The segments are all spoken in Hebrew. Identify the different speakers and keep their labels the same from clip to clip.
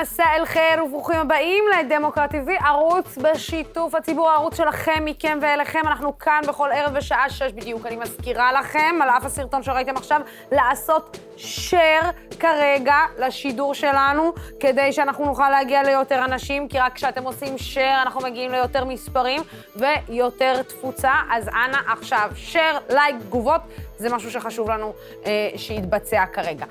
Speaker 1: מסע אל חיר וברוכים הבאים לדמוקרט TV, ערוץ בשיתוף הציבור, הערוץ שלכם, מכם ואליכם. אנחנו כאן בכל ערב בשעה שש בדיוק. אני מזכירה לכם, על אף הסרטון שראיתם עכשיו, לעשות share כרגע לשידור שלנו, כדי שאנחנו נוכל להגיע ליותר אנשים, כי רק כשאתם עושים share אנחנו מגיעים ליותר מספרים ויותר תפוצה. אז אנא עכשיו, share, לייק, תגובות. זה משהו שחשוב לנו אה, שיתבצע כרגע.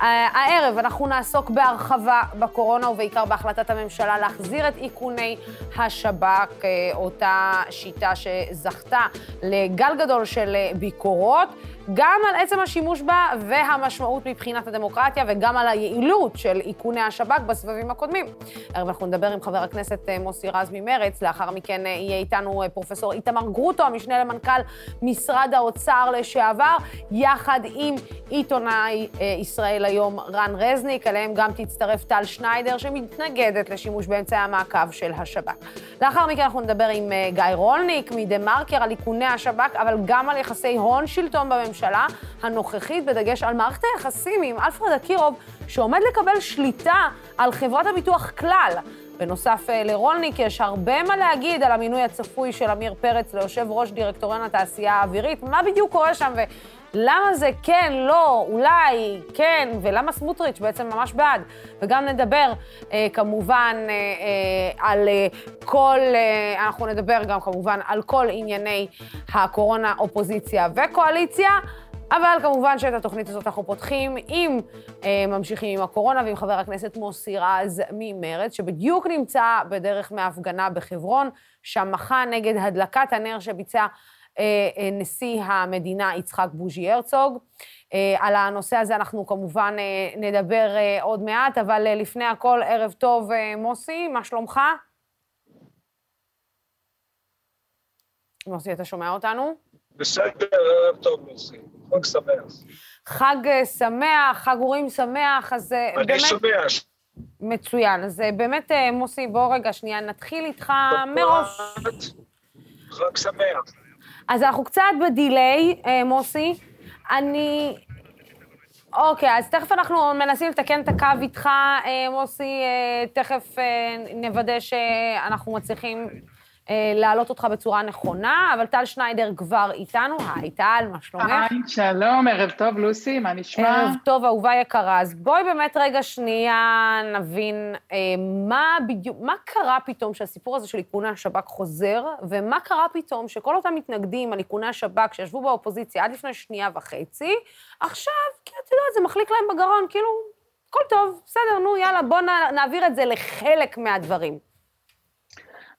Speaker 1: אה, הערב אנחנו נעסוק בהרחבה בקורונה ובעיקר בהחלטת הממשלה להחזיר את איכוני השב"כ, אה, אותה שיטה שזכתה לגל גדול של אה, ביקורות. גם על עצם השימוש בה והמשמעות מבחינת הדמוקרטיה, וגם על היעילות של איכוני השב"כ בסבבים הקודמים. הערב אנחנו נדבר עם חבר הכנסת אה, מוסי רז ממרץ, לאחר מכן אה, יהיה איתנו אה, פרופסור איתמר גרוטו, המשנה למנכ"ל משרד האוצר לשעבר, יחד עם עיתונאי ישראל היום רן רזניק, אליהם גם תצטרף טל שניידר, שמתנגדת לשימוש באמצעי המעקב של השב"כ. לאחר מכן אנחנו נדבר עם גיא רולניק מדה-מרקר על איכוני השב"כ, אבל גם על יחסי הון-שלטון בממשלה. הממשלה הנוכחית, בדגש על מערכת היחסים עם אלפרד אקירוב, שעומד לקבל שליטה על חברת הביטוח כלל. בנוסף אה, לרולניק, יש הרבה מה להגיד על המינוי הצפוי של עמיר פרץ ליושב ראש דירקטוריון התעשייה האווירית. מה בדיוק קורה שם ולמה זה כן, לא, אולי, כן, ולמה סמוטריץ' בעצם ממש בעד. וגם נדבר אה, כמובן אה, אה, על אה, כל, אה, אנחנו נדבר גם כמובן על כל ענייני הקורונה, אופוזיציה וקואליציה. אבל כמובן שאת התוכנית הזאת אנחנו פותחים עם, אה, ממשיכים עם הקורונה ועם חבר הכנסת מוסי רז ממרצ, שבדיוק נמצא בדרך מהפגנה בחברון, שם מחה נגד הדלקת הנר שביצע אה, אה, נשיא המדינה יצחק בוז'י הרצוג. אה, על הנושא הזה אנחנו כמובן אה, נדבר אה, עוד מעט, אבל אה, לפני הכל, ערב טוב, אה, מוסי, מה שלומך? מוסי, אתה שומע אותנו?
Speaker 2: בסדר, ערב טוב, מוסי. חג שמח.
Speaker 1: חג אה, שמח, חג אורים שמח, אז
Speaker 2: אה, באמת... אני שומע.
Speaker 1: מצוין. אז אה, באמת, מוסי, בוא רגע שנייה נתחיל איתך מראש.
Speaker 2: חג שמח.
Speaker 1: אז אנחנו קצת בדיליי, מוסי. אני... אוקיי, אז תכף אנחנו מנסים לתקן את הקו איתך, מוסי, תכף נוודא שאנחנו מצליחים להעלות אותך בצורה נכונה, אבל טל שניידר כבר איתנו. היי, טל, מה שלומך?
Speaker 3: היי, שלום, ערב טוב, לוסי, מה נשמע?
Speaker 1: ערב טוב, אהובה יקרה. אז בואי באמת רגע שנייה נבין אה, מה בדיוק, מה קרה פתאום שהסיפור הזה של איכוני השב"כ חוזר, ומה קרה פתאום שכל אותם מתנגדים על איכוני השב"כ שישבו באופוזיציה עד לפני שנייה וחצי, עכשיו, כי את יודעת, זה מחליק להם בגרון, כאילו, הכל טוב, בסדר, נו, יאללה, בואו נעביר את זה לחלק מהדברים.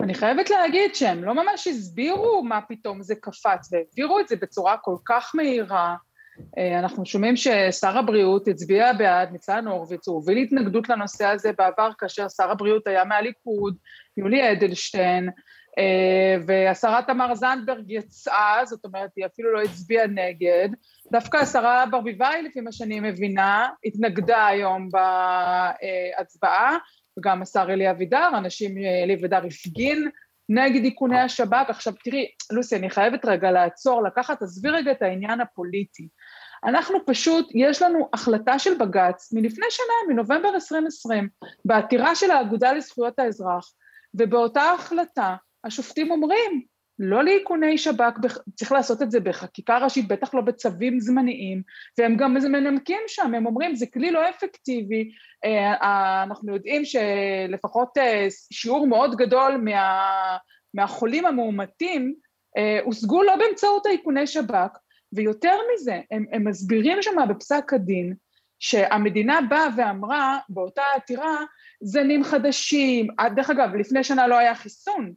Speaker 3: אני חייבת להגיד שהם לא ממש הסבירו מה פתאום זה קפץ, והעבירו את זה בצורה כל כך מהירה. אה, אנחנו שומעים ששר הבריאות הצביע בעד, ניצן הורוביץ, הוא הוביל התנגדות לנושא הזה בעבר, כאשר שר הבריאות היה מהליכוד, יולי אדלשטיין, אה, והשרה תמר זנדברג יצאה, זאת אומרת, היא אפילו לא הצביעה נגד. דווקא השרה ברביבאי, לפי מה שאני מבינה, התנגדה היום בהצבעה, וגם השר אלי אבידר, אנשים, אלי אבידר הפגין נגד איכוני השב"כ. עכשיו תראי, לוסי, אני חייבת רגע לעצור, לקחת, עזבי רגע את העניין הפוליטי. אנחנו פשוט, יש לנו החלטה של בג"ץ מלפני שנה, מנובמבר 2020, בעתירה של האגודה לזכויות האזרח, ובאותה החלטה השופטים אומרים, לא לאיכוני שב"כ, צריך לעשות את זה בחקיקה ראשית, בטח לא בצווים זמניים, והם גם מנמקים שם, הם אומרים, זה כלי לא אפקטיבי, אה, אנחנו יודעים שלפחות אה, שיעור מאוד גדול מה, מהחולים המאומתים אה, הושגו לא באמצעות האיכוני שב"כ, ויותר מזה, הם, הם מסבירים שם בפסק הדין, שהמדינה באה ואמרה באותה עתירה, זנים חדשים, דרך אגב, לפני שנה לא היה חיסון,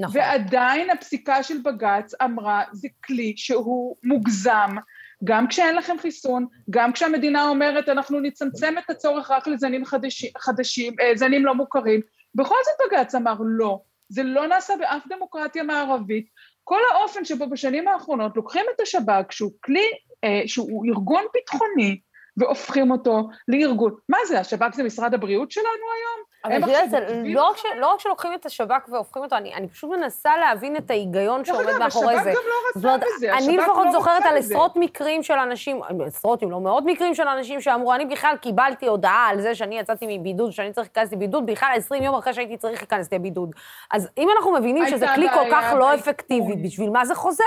Speaker 3: נכון. ועדיין הפסיקה של בג"ץ אמרה, זה כלי שהוא מוגזם, גם כשאין לכם חיסון, גם כשהמדינה אומרת, אנחנו נצמצם את הצורך רק לזנים חדשים, חדשים אה, זנים לא מוכרים, בכל זאת בג"ץ אמר לא, זה לא נעשה באף דמוקרטיה מערבית. כל האופן שבו בשנים האחרונות לוקחים את השב"כ, שהוא כלי, אה, שהוא ארגון ביטחוני, והופכים אותו לארגון. מה זה, השב"כ זה משרד הבריאות שלנו היום?
Speaker 1: אבל
Speaker 3: עכשיו
Speaker 1: זה לא רק ש- לא רק שלוקחים את השב"כ והופכים אותו, אני אני פשוט מנסה להבין את ההיגיון
Speaker 3: דרך
Speaker 1: שעומד
Speaker 3: אגב,
Speaker 1: מאחורי
Speaker 3: השב"כ
Speaker 1: זה.
Speaker 3: גם לא רצה
Speaker 1: זאת אומרת,
Speaker 3: בזה,
Speaker 1: אני
Speaker 3: השב"כ
Speaker 1: לפחות
Speaker 3: לא
Speaker 1: זוכרת
Speaker 3: רצה
Speaker 1: על
Speaker 3: בזה.
Speaker 1: עשרות מקרים של אנשים, עשרות אם לא מאות מקרים של אנשים שאמרו, אני בכלל קיבלתי הודעה על זה שאני יצאתי מבידוד, שאני צריך להיכנס לבידוד, בכלל 20 יום אחרי שהייתי צריך להיכנס לבידוד. אז אם אנחנו מבינים שזה כלי כל כך לא. אפקטיבי, בשביל מה זה חוזר?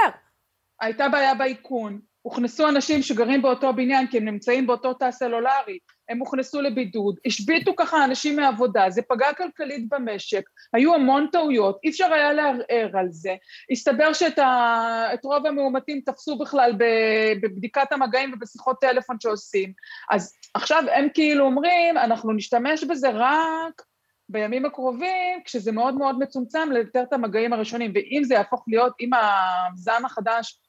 Speaker 3: הייתה בעיה באיכון, הוכנסו אנשים שגרים באותו בניין כי הם נמצאים באותו תא סלולרי, הם הוכנסו לבידוד, השביתו ככה אנשים מעבודה, זה פגע כלכלית במשק, היו המון טעויות, אי אפשר היה לערער על זה, הסתבר שאת ה... רוב המאומתים תפסו בכלל בבדיקת המגעים ובשיחות טלפון שעושים, אז עכשיו הם כאילו אומרים, אנחנו נשתמש בזה רק בימים הקרובים, כשזה מאוד מאוד מצומצם, לאתר את המגעים הראשונים, ואם זה יהפוך להיות, אם הזן החדש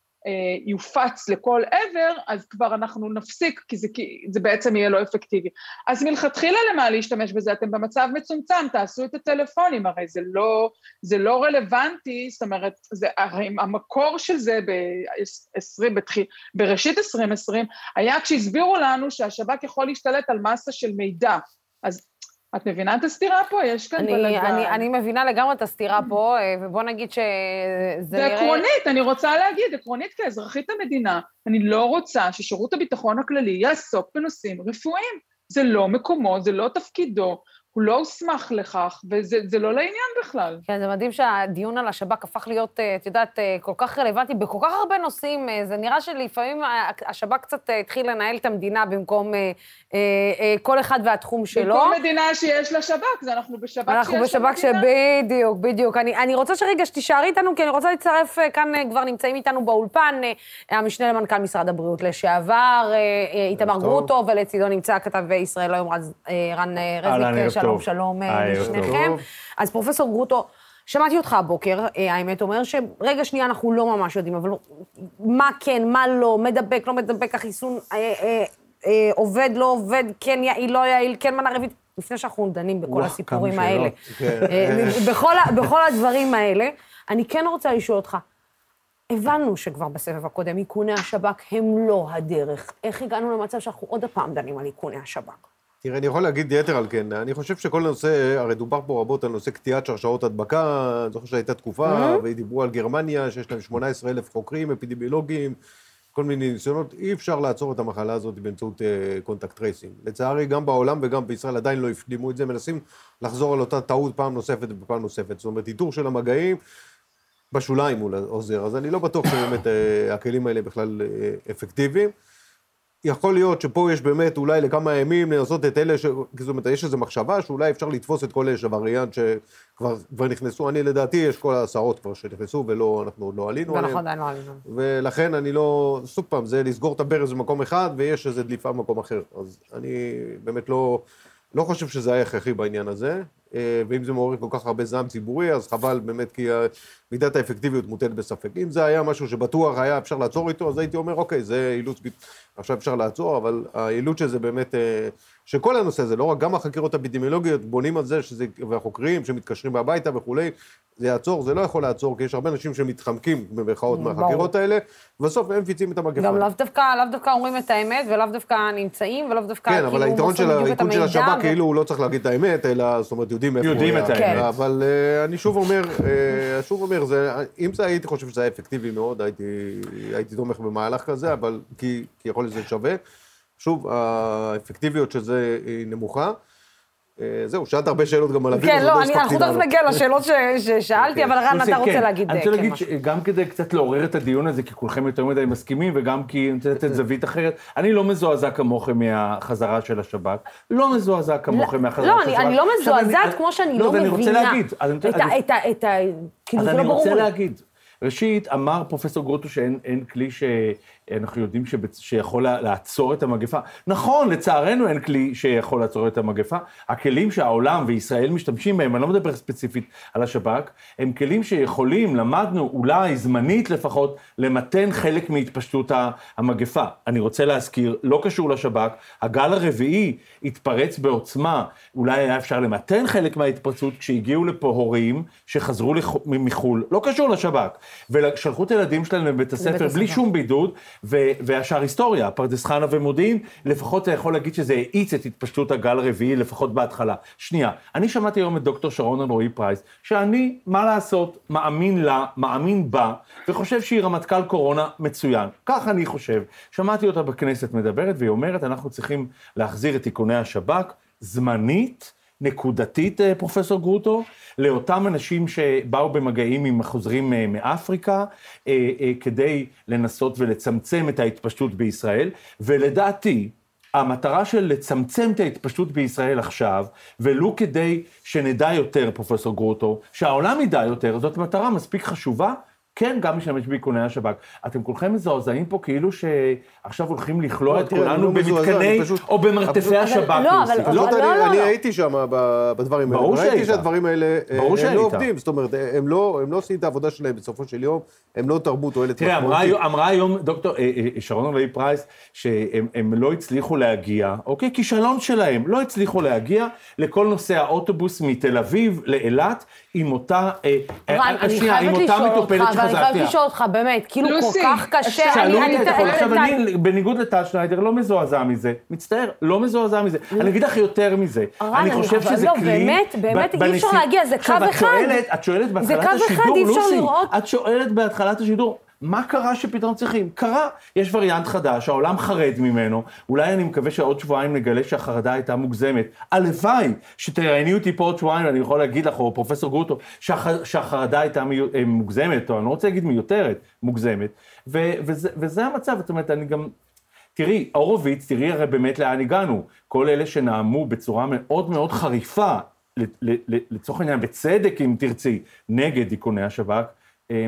Speaker 3: יופץ לכל עבר, אז כבר אנחנו נפסיק, כי זה, כי זה בעצם יהיה לא אפקטיבי. אז מלכתחילה למה להשתמש בזה? אתם במצב מצומצם, תעשו את הטלפונים, הרי זה לא, זה לא רלוונטי, זאת אומרת, זה, הרי המקור של זה ב-20, בתחיל, בראשית 2020, היה כשהסבירו לנו שהשב"כ יכול להשתלט על מסה של מידע. אז את מבינה את הסתירה פה? יש כאן
Speaker 1: אני,
Speaker 3: בלגן.
Speaker 1: אני, אני מבינה לגמרי את הסתירה פה, אה, ובוא נגיד שזה
Speaker 3: זה
Speaker 1: נראה...
Speaker 3: עקרונית, אני רוצה להגיד, עקרונית כאזרחית המדינה, אני לא רוצה ששירות הביטחון הכללי יעסוק בנושאים רפואיים. זה לא מקומו, זה לא תפקידו, הוא לא הוסמך לכך, וזה זה לא לעניין בכלל.
Speaker 1: כן, זה מדהים שהדיון על השב"כ הפך להיות, אה, את יודעת, אה, כל כך רלוונטי בכל כך הרבה נושאים. אה, זה נראה שלפעמים השב"כ קצת התחיל לנהל את המדינה במקום כל אחד והתחום שלו.
Speaker 3: בכל מדינה שיש לה שב"כ, זה אנחנו בשב"כ
Speaker 1: אנחנו
Speaker 3: שיש
Speaker 1: בשב"כ שבדיוק, בדיוק. אני, אני רוצה שרגע שתישארי איתנו, כי אני רוצה להצטרף, כאן כבר נמצאים איתנו באולפן, המשנה למנכ"ל משרד הבריאות לשעבר, איתמר. גרוטו, ולצידו נמצא הכתב ישראל היום, רז- רן רזניק, שלום. שלום אה. לשניכם. אז פרופסור גרוטו, שמעתי אותך הבוקר, אה, האמת, אומר שרגע שנייה אנחנו לא ממש יודעים, אבל מה כן, מה לא, מדבק, לא מדבק, החיסון אה, אה, אה, עובד, לא עובד, כן יעיל, לא יעיל, כן מנה רביעית, לפני שאנחנו דנים בכל
Speaker 4: וואו,
Speaker 1: הסיפורים האלה.
Speaker 4: שאלות.
Speaker 1: אה, בכל, בכל הדברים האלה, אני כן רוצה לשאול אותך, הבנו שכבר בסבב הקודם איכוני השב"כ הם לא הדרך. איך הגענו למצב שאנחנו עוד הפעם דנים על איכוני השב"כ?
Speaker 4: תראה, אני יכול להגיד יתר על כן, אני חושב שכל נושא, הרי דובר פה רבות על נושא קטיעת שרשרות הדבקה, אני זוכר שהייתה תקופה, ודיברו על גרמניה, שיש להם 18 אלף חוקרים אפידמיולוגיים, כל מיני ניסיונות, אי אפשר לעצור את המחלה הזאת באמצעות contact tracing. לצערי, גם בעולם וגם בישראל עדיין לא הפנימו את זה, מנסים לחזור על אותה טעות פעם נוספת ופעם נוספת. זאת אומרת, איתור של המגעים, בשוליים הוא עוזר, אז אני לא בטוח שבאמת אה, הכלים האלה בכלל אה, אפקטיביים. יכול להיות שפה יש באמת אולי לכמה ימים לנסות את אלה, ש... זאת אומרת, יש איזו מחשבה שאולי אפשר לתפוס את כל אלה שהווריאנט שכבר כבר נכנסו, אני לדעתי, יש כל העשרות כבר שנכנסו ולא, אנחנו עוד לא עלינו
Speaker 1: ואנחנו
Speaker 4: עליהם.
Speaker 1: עדיין לא עלינו.
Speaker 4: ולכן אני לא, סוג פעם, זה לסגור את הברז במקום אחד ויש איזו דליפה במקום אחר. אז אני באמת לא, לא חושב שזה היה הכרחי בעניין הזה, ואם זה מעורר כל כך הרבה זעם ציבורי, אז חבל באמת, כי ה- מידת האפקטיביות מוטלת בספק. אם זה היה משהו שבטוח היה אפשר לעצור איתו, אז הייתי אומר, אוקיי, זה אילוץ, עכשיו אפשר לעצור, אבל האילוץ של זה באמת, אה, שכל הנושא הזה, לא רק, גם החקירות האפידמיולוגיות בונים על זה, שזה, והחוקרים שמתקשרים הביתה וכולי, זה יעצור, זה לא יכול לעצור, כי יש הרבה אנשים שמתחמקים, במרכאות,
Speaker 1: ברור.
Speaker 4: מהחקירות האלה, ובסוף הם מפיצים את המגפה.
Speaker 1: גם לאו דווקא, לאו דווקא אומרים את האמת, ולאו דווקא נמצאים, ולאו דווקא
Speaker 4: כן,
Speaker 1: כאילו
Speaker 4: אבל היתרון של האיכון של השב"כ,
Speaker 1: ו-
Speaker 4: כאילו הוא לא צריך להגיד את האמת, אלא, זאת אומרת, יודעים איפה הוא
Speaker 5: יודעים
Speaker 4: היה.
Speaker 5: את האמת.
Speaker 4: אבל אה, אני שוב אומר, אה, שוב אומר, זה, אם זה הייתי חושב שזה היה אפקטיבי מאוד, הייתי, הייתי תומך במהלך כזה, אבל כי, כי יכול להיות שזה שווה. שוב, האפקטיביות של זה היא נמוכה. אה, זהו, שאלת הרבה שאלות גם על הווירוס,
Speaker 1: כן, לא, אני- אנחנו תכף. נגיע לשאלות ש- ששאלתי, אבל רן, אתה רוצה
Speaker 5: כן,
Speaker 1: להגיד
Speaker 5: אני
Speaker 1: אה,
Speaker 5: רוצה
Speaker 1: כן
Speaker 5: להגיד
Speaker 1: משהו.
Speaker 5: שגם כדי קצת לעורר את הדיון הזה, כי כולכם יותר מדי מסכימים, וגם כי אני רוצה לתת זווית אחרת, אני לא מזועזע כמוכם מהחזרה של השב"כ, לא מזועזע כמוכם מהחזרה
Speaker 1: לא,
Speaker 5: של
Speaker 1: אני-
Speaker 5: השב"כ.
Speaker 1: אני לא מזועזעת
Speaker 5: אני-
Speaker 1: כמו שאני
Speaker 5: לא,
Speaker 1: לא
Speaker 5: אז אני רוצה
Speaker 1: מבינה.
Speaker 5: להגיד, אז אני רוצה-
Speaker 1: את ה-
Speaker 5: אני-.
Speaker 1: כאילו,
Speaker 5: אז
Speaker 1: זה לא
Speaker 5: אני
Speaker 1: ברור
Speaker 5: רוצה
Speaker 1: לי.
Speaker 5: להגיד, ראשית, אמר פרופסור גרוטו שאין אין כלי שאנחנו יודעים שבצ... שיכול לעצור את המגפה. נכון, לצערנו אין כלי שיכול לעצור את המגפה. הכלים שהעולם וישראל משתמשים בהם, אני לא מדבר ספציפית על השב"כ, הם כלים שיכולים, למדנו, אולי זמנית לפחות, למתן חלק מהתפשטות המגפה. אני רוצה להזכיר, לא קשור לשב"כ, הגל הרביעי התפרץ בעוצמה, אולי היה אפשר למתן חלק מההתפרצות כשהגיעו לפה הורים שחזרו לח- מחו"ל, לא קשור לשב"כ, ושלחו את הילדים שלהם לבית הספר בלי. שום בידוד, והשאר היסטוריה, פרדס חנה ומודיעין, לפחות אתה יכול להגיד שזה האיץ את התפשטות הגל הרביעי, לפחות בהתחלה. שנייה, אני שמעתי היום את דוקטור שרון אלרועי פרייס, שאני, מה לעשות, מאמין לה, מאמין בה, וחושב שהיא רמטכ"ל קורונה מצוין. כך אני חושב. שמעתי אותה בכנסת מדברת, והיא אומרת, אנחנו צריכים להחזיר את איכוני השב"כ, זמנית, נקודתית, אה, פרופסור גרוטו, לאותם אנשים שבאו במגעים עם החוזרים אה, מאפריקה, אה, כדי לנסות ולצמצם את ההתפשטות בישראל, ולדעתי, המטרה של לצמצם את ההתפשטות בישראל עכשיו, ולו כדי שנדע יותר, פרופסור גרוטו, שהעולם ידע יותר, זאת מטרה מספיק חשובה, כן, גם משתמש באיכוני השב"כ. אתם כולכם מזועזעים פה כאילו שעכשיו הולכים לכלוא את כולנו לא במתקני או במרתפי השב"כ.
Speaker 1: לא, אבל
Speaker 4: לא,
Speaker 1: לא,
Speaker 4: אני הייתי שם בדברים האלה.
Speaker 5: ברור שהיית.
Speaker 4: ראיתי שהדברים האלה,
Speaker 5: ברור
Speaker 4: הם לא עובדים. זאת אומרת, הם לא עושים את העבודה שלהם בסופו של יום, הם לא תרבו תועלת
Speaker 5: תראה, אמרה היום דוקטור אה, אה, שרון אלוהי פרייס, שהם לא הצליחו להגיע, אוקיי? כישלון שלהם, לא הצליחו להגיע לכל נושא האוטובוס מתל אביב לאילת עם אותה...
Speaker 1: אה, רן, אני חייבת לשאול אותך, ואני חייבת לשאול אותך, באמת, כאילו כל כך קשה,
Speaker 5: שאלו אותי את הכל, עכשיו אני, בניגוד לטל שניידר, לא מזועזע מזה, מצטער, לא מזועזע מזה. אני אגיד לך יותר מזה, אני חושב שזה
Speaker 1: לא,
Speaker 5: כלי...
Speaker 1: באמת, באמת, אי אפשר להגיע, זה קו אחד.
Speaker 5: את שואלת בהתחלת השידור, לוסי, את שואלת בהתחלת השידור, מה קרה שפתאום צריכים? קרה, יש וריאנט חדש, העולם חרד ממנו, אולי אני מקווה שעוד שבועיים נגלה שהחרדה הייתה מוגזמת. הלוואי שתראייני אותי פה עוד שבועיים, ואני יכול להגיד לך, או פרופסור גרוטו, שהח, שהחרדה הייתה מי, אה, מוגזמת, או אני לא רוצה להגיד מיותרת, מוגזמת. ו, וזה, וזה המצב, זאת אומרת, אני גם... תראי, הורוביץ, תראי הרי באמת לאן הגענו. כל אלה שנאמו בצורה מאוד מאוד חריפה, לצורך העניין, בצדק אם תרצי, נגד איכוני השב"כ,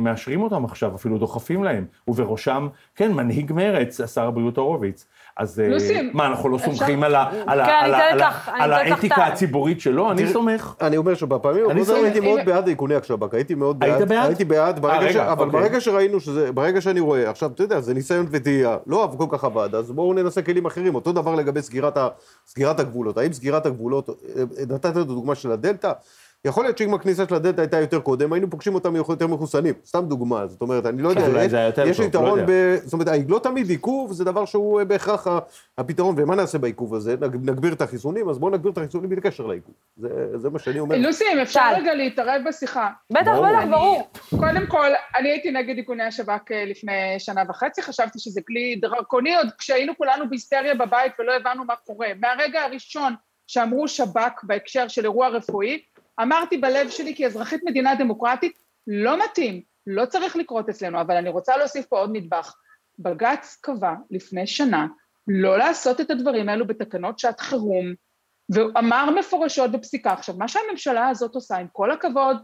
Speaker 5: מאשרים אותם עכשיו, אפילו דוחפים להם, ובראשם, כן, מנהיג מרץ, שר הבריאות הורוביץ. אז אה,
Speaker 3: לוסי,
Speaker 5: מה, אנחנו לא סומכים על האתיקה הציבורית שלו? אני סומך.
Speaker 4: אני אומר שבפעמים הקודמות הייתי מאוד בעד איכוני השב"כ, הייתי מאוד בעד.
Speaker 5: היית בעד?
Speaker 4: הייתי בעד,
Speaker 5: אה,
Speaker 4: אבל
Speaker 5: אוקיי.
Speaker 4: ברגע שראינו שזה, ברגע שאני רואה, עכשיו, אתה יודע, זה ניסיון וטעייה, לא אהב כל כך עבד, אז בואו ננסה כלים אחרים. אותו דבר לגבי סגירת הגבולות. האם סגירת הגבולות, נתת את הדוגמה של הדלתא, יכול להיות שאם הכניסה של הדלתא הייתה יותר קודם, היינו פוגשים אותם יותר מחוסנים. סתם דוגמה, זאת אומרת, אני לא יודע, יש
Speaker 5: לא
Speaker 4: יתרון ב... זאת אומרת, לא תמיד עיכוב זה דבר שהוא אה, בהכרח הפתרון, ומה נעשה בעיכוב הזה? נגביר את החיסונים, אז בואו נגביר את החיסונים בלי קשר לעיכוב. זה מה שאני אומר.
Speaker 3: לוסי, אם אפשר רגע להתערב בשיחה.
Speaker 1: בטח, בטח, ברור.
Speaker 3: קודם כל, אני הייתי נגד איכוני השב"כ אה, לפני שנה וחצי, חשבתי שזה כלי דרקוני, עוד כשהיינו כולנו בהיסטריה בבית ולא הבנו מה קורה. מהרגע הראשון שאמרו שב"כ בהקשר של אירוע רפואי, אמרתי בלב שלי כאזרחית מדינה דמוקרטית, לא מתאים, לא צריך לקרות אצלנו, אבל אני רוצה להוסיף פה עוד נדבך. בג"ץ קבע לפני שנה לא לעשות את הדברים האלו בתקנות שעת חירום, ואמר מפורשות בפסיקה. עכשיו, מה שהממשלה הזאת עושה, עם כל הכבוד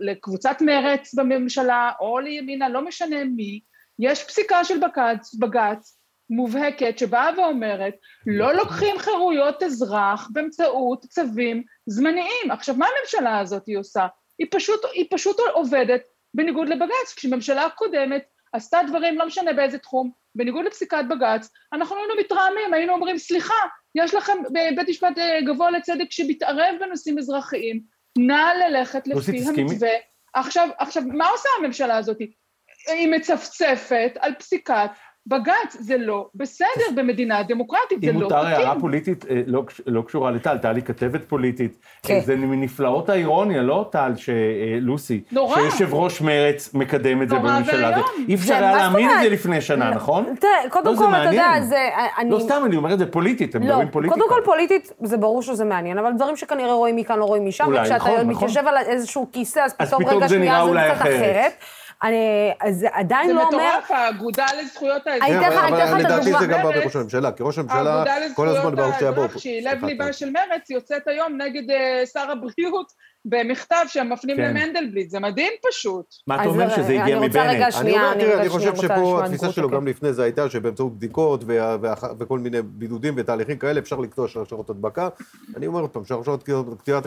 Speaker 3: לקבוצת מרץ בממשלה, או לימינה, לא משנה מי, יש פסיקה של בג"ץ, בג"ץ מובהקת שבאה ואומרת, לא לוקחים חירויות אזרח באמצעות צווים זמניים. עכשיו, מה הממשלה הזאת היא עושה? היא פשוט, היא פשוט עובדת בניגוד לבג"ץ. כשממשלה קודמת עשתה דברים, לא משנה באיזה תחום, בניגוד לפסיקת בג"ץ, אנחנו היינו מתרעמים, היינו אומרים, סליחה, יש לכם בית משפט אה, גבוה לצדק שמתערב בנושאים אזרחיים, נא ללכת לפי המתווה. עכשיו, עכשיו, מה עושה הממשלה הזאת? היא מצפצפת על פסיקת בג"ץ, זה לא בסדר במדינה דמוקרטית, זה לא תקין.
Speaker 5: אם מותר הערה פוליטית אה, לא, לא קשורה לטל, טל היא כתבת פוליטית. כן. זה מנפלאות האירוניה, לא טל, שלוסי,
Speaker 3: נורא.
Speaker 5: שיושב ראש מרץ מקדם את זה בממשלה. נורא ואיום. אי אפשר היה להאמין את זה לפני שנה, נכון?
Speaker 1: תראה, קודם כל, אתה יודע, זה...
Speaker 5: לא סתם, אני אומר את זה פוליטית, הם
Speaker 1: לא,
Speaker 5: מדברים פוליטיקה.
Speaker 1: קודם כל פוליטית, זה ברור שזה מעניין, אבל דברים שכנראה רואים מכאן, לא רואים משם, וכשאתה
Speaker 5: נכון,
Speaker 1: מתיישב על איזשהו כיסא, אז פתאום רגע שנייה זה קצת אחרת. אני, זה עדיין לא אומר...
Speaker 3: זה מטורף, האגודה לזכויות האזרח.
Speaker 1: אני אתן לך את הדוגמה.
Speaker 4: לדעתי זה גם בא בראש הממשלה, כי ראש הממשלה כל הזמן ברור שהיה בו.
Speaker 3: שהיא לב ליבה של מרץ, יוצאת היום נגד אה, שר הבריאות במכתב שהם מפנים
Speaker 5: כן.
Speaker 3: למנדלבליט, זה מדהים פשוט.
Speaker 5: מה אתה אומר, שזה הגיע מבנט?
Speaker 1: אני רוצה רגע שנייה,
Speaker 4: אני, אני חושב שפה התפיסה שלו גם לפני זה הייתה שבאמצעות בדיקות וכל מיני בידודים ותהליכים כאלה אפשר לקטוע שרשרות הדבקה. אני אומר עוד פעם,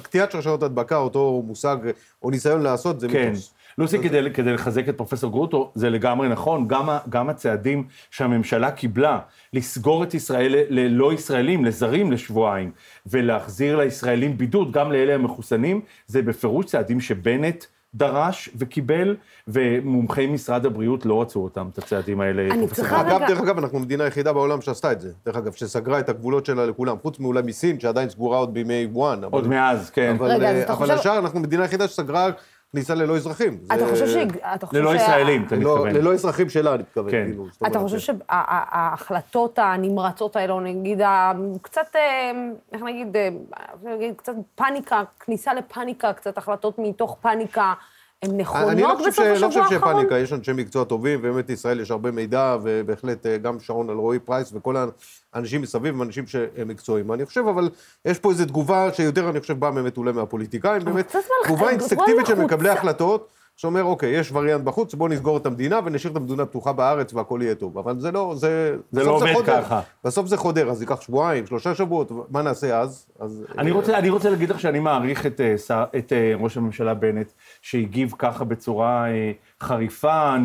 Speaker 4: קטיעת שרשרות הדבקה, אותו מושג או ניסיון לעשות, זה
Speaker 5: כן.
Speaker 4: מיתוס.
Speaker 5: לוסי, כדי, כדי לחזק את פרופסור גרוטו, זה לגמרי נכון, גם, גם הצעדים שהממשלה קיבלה, לסגור את ישראל ללא ישראלים, לזרים לשבועיים, ולהחזיר לישראלים בידוד, גם לאלה המחוסנים, זה בפירוש צעדים שבנט דרש וקיבל, ומומחי משרד הבריאות לא רצו אותם, את הצעדים האלה.
Speaker 1: אני
Speaker 5: פרופסור
Speaker 1: צריכה
Speaker 5: גרוטו.
Speaker 4: אגב,
Speaker 1: רגע-
Speaker 4: דרך אגב, אנחנו המדינה היחידה בעולם שעשתה את זה. דרך אגב, שסגרה את הגבולות שלה לכולם, חוץ מאולי מסין, שעדיין סגורה עוד בימי וואן. אבל-
Speaker 5: עוד מאז, כן.
Speaker 4: אבל,
Speaker 1: רגע,
Speaker 4: אה, אבל
Speaker 1: חושב-
Speaker 4: השאר, אנחנו המדינה היחידה שסגרה כניסה ללא אזרחים.
Speaker 1: אתה
Speaker 4: זה-
Speaker 1: חושב ש...
Speaker 5: ללא ישראלים, אתה
Speaker 4: ללא-
Speaker 5: מתכוון.
Speaker 4: ללא אזרחים שלה, אני מתכוון.
Speaker 5: כן.
Speaker 4: כאילו,
Speaker 1: אתה חושב שההחלטות הנמרצות האלו, נגיד, ה- קצת, אה, איך אה, נגיד, קצת פאניקה, כניסה לפאניקה, קצת החלטות מתוך פאניקה, הן
Speaker 4: אני לא
Speaker 1: נכונות בסוף
Speaker 4: ש... לא
Speaker 1: השבוע
Speaker 4: חושב
Speaker 1: האחרון?
Speaker 4: שפאניקה, יש אנשי מקצוע טובים, ובאמת ישראל יש הרבה מידע, ובהחלט אה, גם שרון אלרועי פרייס וכל האנשים מסביב הם אנשים שהם מקצועיים. אני חושב, אבל יש פה איזו תגובה שיותר, אני חושב, באה באמת אולי מהפוליטיקאים, באמת, תגובה אינסטינקטיבית של. מקבלי החלטות. שאומר, אוקיי, יש וריאנט בחוץ, בואו נסגור את המדינה ונשאיר את המדינה פתוחה בארץ והכל יהיה טוב. אבל זה לא, זה...
Speaker 5: זה לא עובד
Speaker 4: חודר.
Speaker 5: ככה.
Speaker 4: בסוף זה חודר, אז ייקח שבועיים, שלושה שבועות, מה נעשה אז? אז
Speaker 5: אני
Speaker 4: אה,
Speaker 5: רוצה, אני רוצה להגיד לך שאני מעריך את, אה, את אה, ראש הממשלה בנט, שהגיב ככה בצורה חריפה,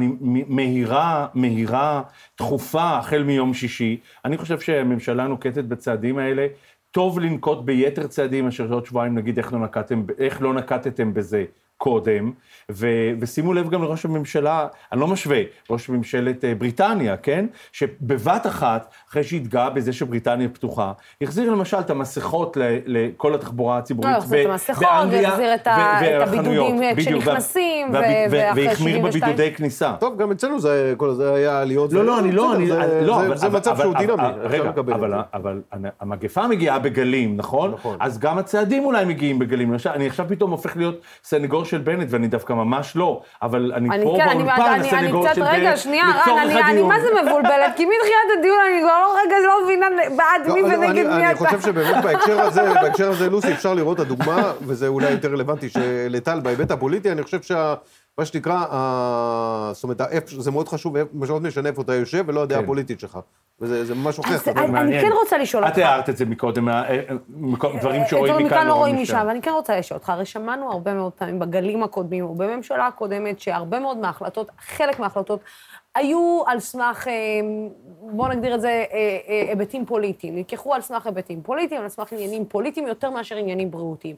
Speaker 5: מהירה, מהירה, תכופה, החל מיום שישי. אני חושב שהממשלה נוקטת בצעדים האלה. טוב לנקוט ביתר צעדים מאשר עוד שבועיים נגיד איך לא, נקטתם, איך לא נקטתם בזה קודם, ו, ושימו לב גם לראש הממשלה, אני לא משווה, ראש ממשלת אה, בריטניה, כן? שבבת אחת, אחרי שהתגאה בזה שבריטניה פתוחה, החזיר למשל את המסכות ל- לכל התחבורה הציבורית
Speaker 1: לא, החזיר את המסכות,
Speaker 5: באנגליה
Speaker 1: והחזיר את ה-
Speaker 5: ו-
Speaker 1: את. הבידודים
Speaker 5: בדיוק,
Speaker 1: כשנכנסים,
Speaker 5: וה-
Speaker 1: ו- ואחרי
Speaker 5: והחמיר
Speaker 1: 72.
Speaker 5: בבידודי כניסה.
Speaker 4: טוב, גם אצלנו זה, כל זה היה עליות.
Speaker 5: לא, לא, אני לא, אני,
Speaker 4: זה,
Speaker 5: לא,
Speaker 4: זה,
Speaker 5: אבל,
Speaker 4: זה
Speaker 5: אבל,
Speaker 4: מצב
Speaker 5: אבל,
Speaker 4: שהוא
Speaker 5: אבל,
Speaker 4: דינמי,
Speaker 5: אבל,
Speaker 4: אפשר
Speaker 5: רגע, אבל. אבל המגפה מגיעה בגלים, נכון?
Speaker 4: נכון.
Speaker 5: אז גם הצעדים אולי מגיעים בגלים. אני עכשיו פתאום הופך להיות סנגור של בנט, ואני דווקא ממש לא, אבל אני,
Speaker 1: אני
Speaker 5: פה
Speaker 1: כן, אני,
Speaker 5: באולפן
Speaker 1: אני, אני
Speaker 5: הסנגור
Speaker 1: קצת,
Speaker 5: של בנט,
Speaker 1: רגע, שנייה, רן, אני, אני. מה זה מבולבלת? כי מתחילת הדיון אני כבר לא, רגע, לא מבינה בעד
Speaker 4: לא,
Speaker 1: מי
Speaker 4: לא,
Speaker 1: ונגד
Speaker 4: אני,
Speaker 1: מי
Speaker 4: אני
Speaker 1: אתה.
Speaker 4: חושב שבאמת בהקשר הזה, בהקשר הזה, לוסי, אפשר לראות את הדוגמה, וזה אולי יותר רלוונטי של- לטל בהיבט הפוליטי, אני חושב שה... מה שנקרא, ה- זאת אומרת, זה מאוד חשוב, מה שמאוד משנה איפה אתה יושב, ולא הדעה
Speaker 5: כן.
Speaker 4: הפוליטית שלך. וזה זה ממש הוכיח את.
Speaker 1: אני- אני. כן רוצה לשאול
Speaker 5: את
Speaker 1: אותך.
Speaker 5: הערת את זה מקודם, אה, אה, מקו- דברים שרואים
Speaker 1: דברים
Speaker 5: מכאן לא רואים
Speaker 1: משם.
Speaker 5: משם.
Speaker 1: ואני כן רוצה לשאול אותך, הרי שמענו הרבה מאוד פעמים בגלים הקודמים, או בממשלה הקודמת, שהרבה מאוד מההחלטות, חלק מההחלטות, היו על סמך, אה, בואו נגדיר את זה, אה, אה, היבטים פוליטיים. נלקחו על סמך היבטים פוליטיים, על סמך עניינים פוליטיים, יותר מאשר עניינים בריאותיים.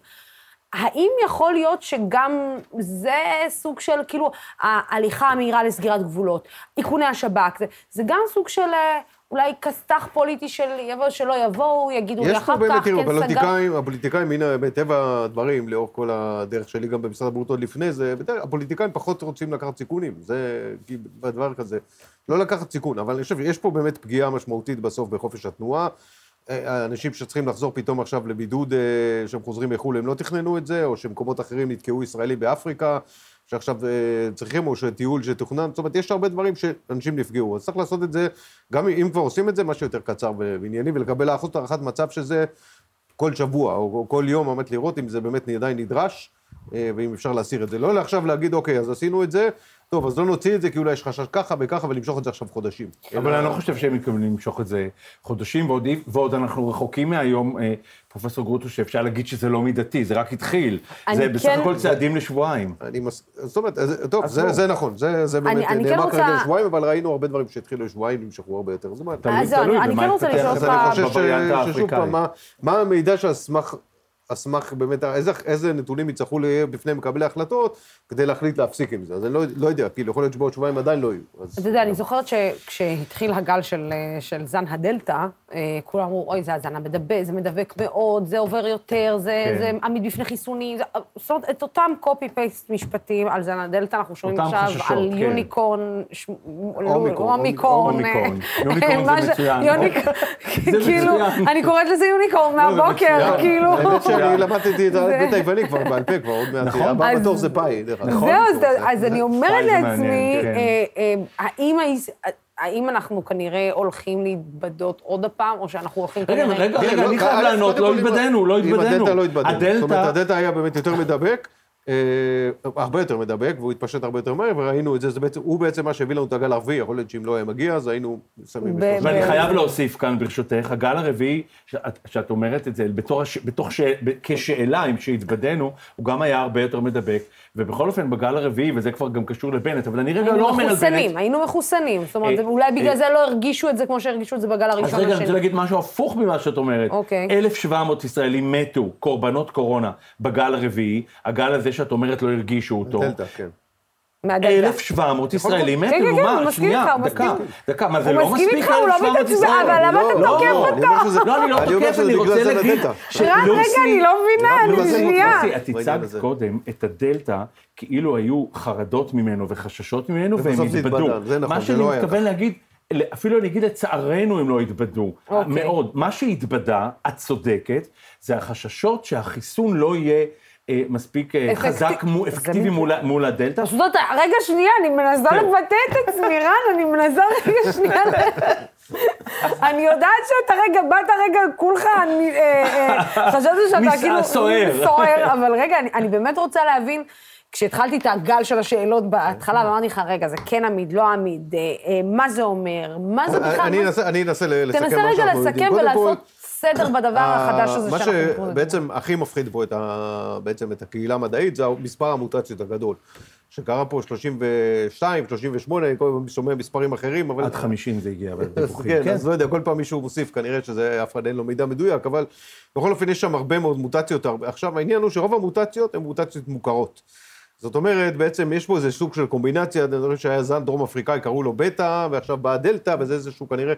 Speaker 1: האם יכול להיות שגם זה סוג של, כאילו, ההליכה המהירה לסגירת גבולות, איכוני השב"כ, זה, זה גם סוג של אה, אולי כסת"ח פוליטי של יבואו, שלא יבואו, יגידו לי
Speaker 4: יש
Speaker 1: אחר
Speaker 4: פה באמת,
Speaker 1: כך,
Speaker 4: תראו,
Speaker 1: כן סגר...
Speaker 4: הפוליטיקאים, הפוליטיקאים, הנה, מטבע הדברים, לאורך כל הדרך שלי, גם במשרד הבריאות עוד לפני זה, בדרך- הפוליטיקאים פחות רוצים לקחת סיכונים, זה בדבר כזה. לא לקחת סיכון, אבל אני חושב שיש פה באמת פגיעה משמעותית בסוף בחופש התנועה. האנשים שצריכים לחזור פתאום עכשיו לבידוד, אה, שהם חוזרים מחו"ל, הם לא תכננו את זה, או שמקומות אחרים נתקעו ישראלים באפריקה, שעכשיו אה, צריכים, או שטיול שתוכנן, זאת אומרת, יש הרבה דברים שאנשים נפגעו. אז צריך לעשות את זה, גם אם כבר עושים את זה, משהו יותר קצר וענייני, ולקבל הערכת מצב שזה כל שבוע, או כל יום, באמת לראות אם זה באמת עדיין נדרש, אה, ואם אפשר להסיר את זה. לא לעכשיו להגיד, אוקיי, אז עשינו את זה, טוב, אז לא נוציא את זה, כי אולי יש חשש ככה וככה, ולמשוך את זה עכשיו חודשים.
Speaker 5: אבל אני לא חושב שהם מתכוונים למשוך את זה חודשים, ועוד, אנחנו רחוקים מהיום, אה, פרופסור גרוטו, שאפשר להגיד שזה לא מידתי, זה רק התחיל. זה בסך
Speaker 1: כן-
Speaker 5: הכל צעדים לשבועיים.
Speaker 4: אני מס... זאת אומרת, אז- טוב,
Speaker 5: אז
Speaker 4: זה,
Speaker 5: לא.
Speaker 4: זה נכון, זה, זה באמת
Speaker 1: אני כן
Speaker 4: נאמר כרגע לשבועיים, אבל ראינו הרבה דברים שהתחילו לשבועיים, נמשכו הרבה יותר זמן.
Speaker 5: תלוי-
Speaker 1: אז זהו,
Speaker 5: תלוי
Speaker 1: אני- כן רוצה לשאול
Speaker 4: אז
Speaker 1: אותך-
Speaker 4: אני חושב ששוב
Speaker 5: האפריקאי.
Speaker 4: פעם, מה, מה המידע שעל סמך, על סמך באמת, איזה, איזה נתונים יצטרכו להיות בפני מקבלי ההחלטות, כדי להחליט להפסיק עם זה. אז אני לא, לא יודע, כאילו, יכול להיות שבעוד שבועיים עדיין לא יהיו. אז...
Speaker 1: אתה יודע, אני זוכרת שכשהתחיל הגל של, של זן הדלתא, אה, כולם אמרו, אוי, זה הזן המדבק, זה מדבק מאוד, זה עובר יותר, זה,
Speaker 5: כן.
Speaker 1: זה עמיד בפני חיסונים. זה, זאת אומרת, את אותם קופי-פייסט משפטים על זן הדלתא, אנחנו שומעים עכשיו
Speaker 5: חששות,
Speaker 1: על
Speaker 5: כן.
Speaker 1: יוניקורן, ש-
Speaker 4: אומיקרון,
Speaker 1: אומיקרון. אה,
Speaker 5: אומיקרון. יוניקורן זה
Speaker 1: ש-
Speaker 5: מצוין.
Speaker 1: יוניקורן, כאילו. אני קוראת לזה יוניקורן מהבוקר. כאילו.
Speaker 4: שאני למדתי את האלפבית היווני כבר בעל פה, כבר עוד מעט.
Speaker 5: נכון.
Speaker 4: הבא בתור זה פאי, דרך אגב.
Speaker 1: זהו, אז, אז אני אומרת
Speaker 5: זה
Speaker 1: לעצמי,
Speaker 5: כן.
Speaker 1: אה, אה, האם, האם אנחנו כנראה הולכים להתבדות עוד הפעם, או שאנחנו הולכים
Speaker 5: רגע,
Speaker 1: כנראה...
Speaker 5: רגע,
Speaker 4: תראה,
Speaker 5: רגע,
Speaker 4: לא,
Speaker 5: אני חייב
Speaker 4: א',
Speaker 5: לענות, לא
Speaker 4: כל, אם-
Speaker 5: התבדינו, לא
Speaker 4: אם
Speaker 5: התבדינו.
Speaker 4: הדלתא לא התבדינו. זאת אומרת,
Speaker 5: הדלתא,
Speaker 4: הדלתא היה באמת יותר מדבק, הרבה יותר מדבק, והוא התפשט הרבה יותר מהר, וראינו את זה, זה בעצם, הוא בעצם מה שהביא לנו את הגל הרביעי, יכול להיות שאם לא היה מגיע, אז היינו שמים...
Speaker 5: ואני חייב להוסיף כאן, ברשותך, הגל הרביעי, שאת, שאת אומרת את זה, בתור, בתוך כשאלה, אם שהתבדינו, הוא גם היה הרבה יותר מדבק, ובכל אופן, בגל הרביעי, וזה כבר גם קשור לבנט, אבל אני רגע
Speaker 1: היינו
Speaker 5: לא אומר על בנט...
Speaker 1: מחוסנים, היינו מחוסנים. זאת אומרת,
Speaker 5: אה,
Speaker 1: אולי בגלל
Speaker 5: אה,
Speaker 1: זה לא הרגישו את זה כמו שהרגישו את זה בגל
Speaker 5: אז
Speaker 1: הראשון
Speaker 5: רגע, אני רוצה. להגיד משהו הפוך ממה שאת אומרת.
Speaker 1: אוקיי.
Speaker 5: 1,700 ישראלים מתו, קורבנות קורונה, בגל הרביעי, הגל הזה שאת אומרת לא הרגישו אותו.
Speaker 4: דלתא, כן.
Speaker 1: מהדלתא.
Speaker 5: 1,700 ישראלים מתו,
Speaker 1: כן, כן,
Speaker 5: נו
Speaker 1: כן,
Speaker 5: מה,
Speaker 1: הוא מסכים
Speaker 5: שנייה,
Speaker 1: איתך, הוא
Speaker 5: דקה,
Speaker 1: מסכים.
Speaker 5: דקה, מה זה
Speaker 1: הוא
Speaker 5: לא
Speaker 1: מסכים
Speaker 5: מספיק
Speaker 1: איתך, הוא לא
Speaker 5: 1,700
Speaker 1: מתעצבן,
Speaker 5: ישראלים?
Speaker 1: אבל למה אתה
Speaker 4: לא,
Speaker 1: תוקף
Speaker 4: לא,
Speaker 1: אותו?
Speaker 5: לא, אני לא תוקף, אני רוצה להגיד...
Speaker 1: רק רגע, אני לא מבינה, אני. שנייה.
Speaker 5: לוסי, את הצגת. קודם את הדלתא כאילו היו חרדות ממנו וחששות ממנו, והם התבדו.
Speaker 4: נכון,
Speaker 5: מה שאני
Speaker 4: לא
Speaker 5: מתכוון להגיד, אפילו אני אגיד לצערנו הם לא התבדו,
Speaker 1: אוקיי.
Speaker 5: מאוד. מה שהתבדה, את צודקת, זה החששות שהחיסון לא יהיה אה, מספיק אה,
Speaker 1: אפקטיב-
Speaker 5: חזק, אפקטיבי. מול הדלתא.
Speaker 1: פשוט אתה, רגע, שנייה, אני מנסה
Speaker 5: כן.
Speaker 1: לבטא את עצמי, רן, אני מנסה רגע, שנייה. אני יודעת שאתה רגע, באת רגע, כולך, אני, אה, אה, חשבתי שאתה כאילו...
Speaker 5: סוער.
Speaker 1: סוער, אבל רגע, אני, אני באמת רוצה להבין, כשהתחלתי את הגל של השאלות בהתחלה, ואמרתי לך, רגע, זה כן עמיד, לא עמיד, אה, אה, מה זה אומר, מה זה בכלל...
Speaker 4: אני אנסה- לסכם
Speaker 1: תנסה
Speaker 4: מה
Speaker 1: רגע
Speaker 4: שאנחנו יודעים.
Speaker 1: לסכם
Speaker 4: קודם כל,
Speaker 1: ולעשות סדר בדבר החדש הזה
Speaker 4: מה
Speaker 1: שאנחנו מתמודדים.
Speaker 4: שבעצם הכי מפחיד פה את, ה... בעצם את הקהילה המדעית זה מספר המוטציות הגדול. שקרה פה 32, 38, אני כל הזמן שומע מספרים אחרים, אבל...
Speaker 5: עד 50 זה הגיע בדיווחים.
Speaker 4: כן, אז לא יודע, כל פעם מישהו מוסיף, כנראה שזה, אף אחד אין לו מידע מדויק, אבל בכל אופן יש שם הרבה מאוד מוטציות. עכשיו, העניין הוא שרוב המוטציות הן מוטציות מוכרות. זאת אומרת, בעצם יש פה איזה סוג של קומבינציה, אני חושב שהיה זן דרום אפריקאי, קראו לו בטא, ועכשיו באה דלתא, וזה איזשהו כנראה,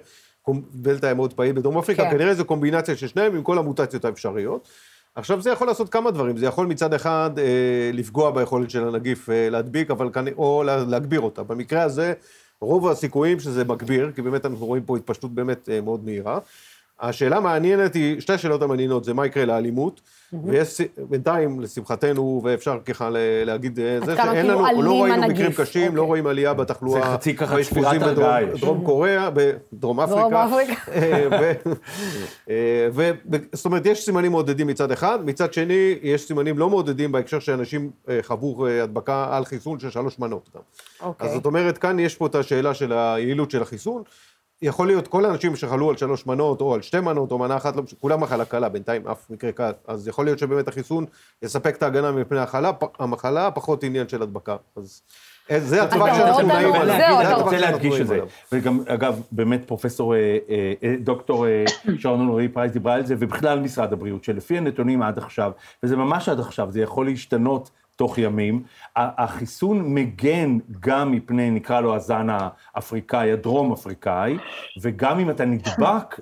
Speaker 4: דלתא היה מאוד פעיל בדרום אפריקה,
Speaker 1: כן.
Speaker 4: כנראה זו קומבינציה של שניהם עם כל המוטציות האפשריות. עכשיו, זה יכול לעשות כמה דברים, זה יכול מצד אחד אה, לפגוע ביכולת של הנגיף אה, להדביק, אבל כנ- או לה, להגביר אותה. במקרה הזה, רוב הסיכויים שזה מגביר, כי באמת אנחנו רואים פה התפשטות באמת אה, מאוד מהירה. השאלה המעניינת היא, שתי השאלות המעניינות זה מה יקרה לאלימות, ויש בינתיים, לשמחתנו, ואפשר ככה ל- להגיד, אה, זה
Speaker 1: כמה
Speaker 4: שאין
Speaker 1: כאילו
Speaker 4: לנו, לא ראינו
Speaker 1: הנגיף.
Speaker 4: מקרים קשים,
Speaker 1: אוקיי.
Speaker 4: לא רואים עלייה בתחלואה,
Speaker 5: זה חצי ככה
Speaker 4: באשפוזים בדרום- קוריאה, בדרום אפריקה. אה, אה, זאת אומרת, יש סימנים מעודדים מצד אחד, מצד שני, יש סימנים לא מעודדים בהקשר שאנשים חוו הדבקה על חיסון של שלוש מנות גם.
Speaker 1: אוקיי.
Speaker 4: אז זאת אומרת, כאן יש פה את השאלה של היעילות של החיסון. יכול להיות כל האנשים שחלו על שלוש מנות, או על שתי מנות, או מנה אחת, לא משנה, כולם מחלה קלה, בינתיים אף מקרה קל. אז יכול להיות שבאמת החיסון יספק את ההגנה מפני החלה, פ- המחלה, פחות עניין של הדבקה. אז אה, זה הטווח שאנחנו נעים עליו.
Speaker 1: זהו,
Speaker 4: זה
Speaker 1: אתה
Speaker 5: רוצה להדגיש את זה. וגם, אגב, באמת פרופסור, אה, אה, דוקטור שרון אלרעי פרייס דיברה על זה, ובכלל משרד הבריאות, שלפי הנתונים עד עכשיו, וזה ממש עד עכשיו, זה יכול להשתנות תוך ימים, החיסון מגן גם מפני, נקרא לו הזן האפריקאי, הדרום אפריקאי, וגם אם אתה נדבק,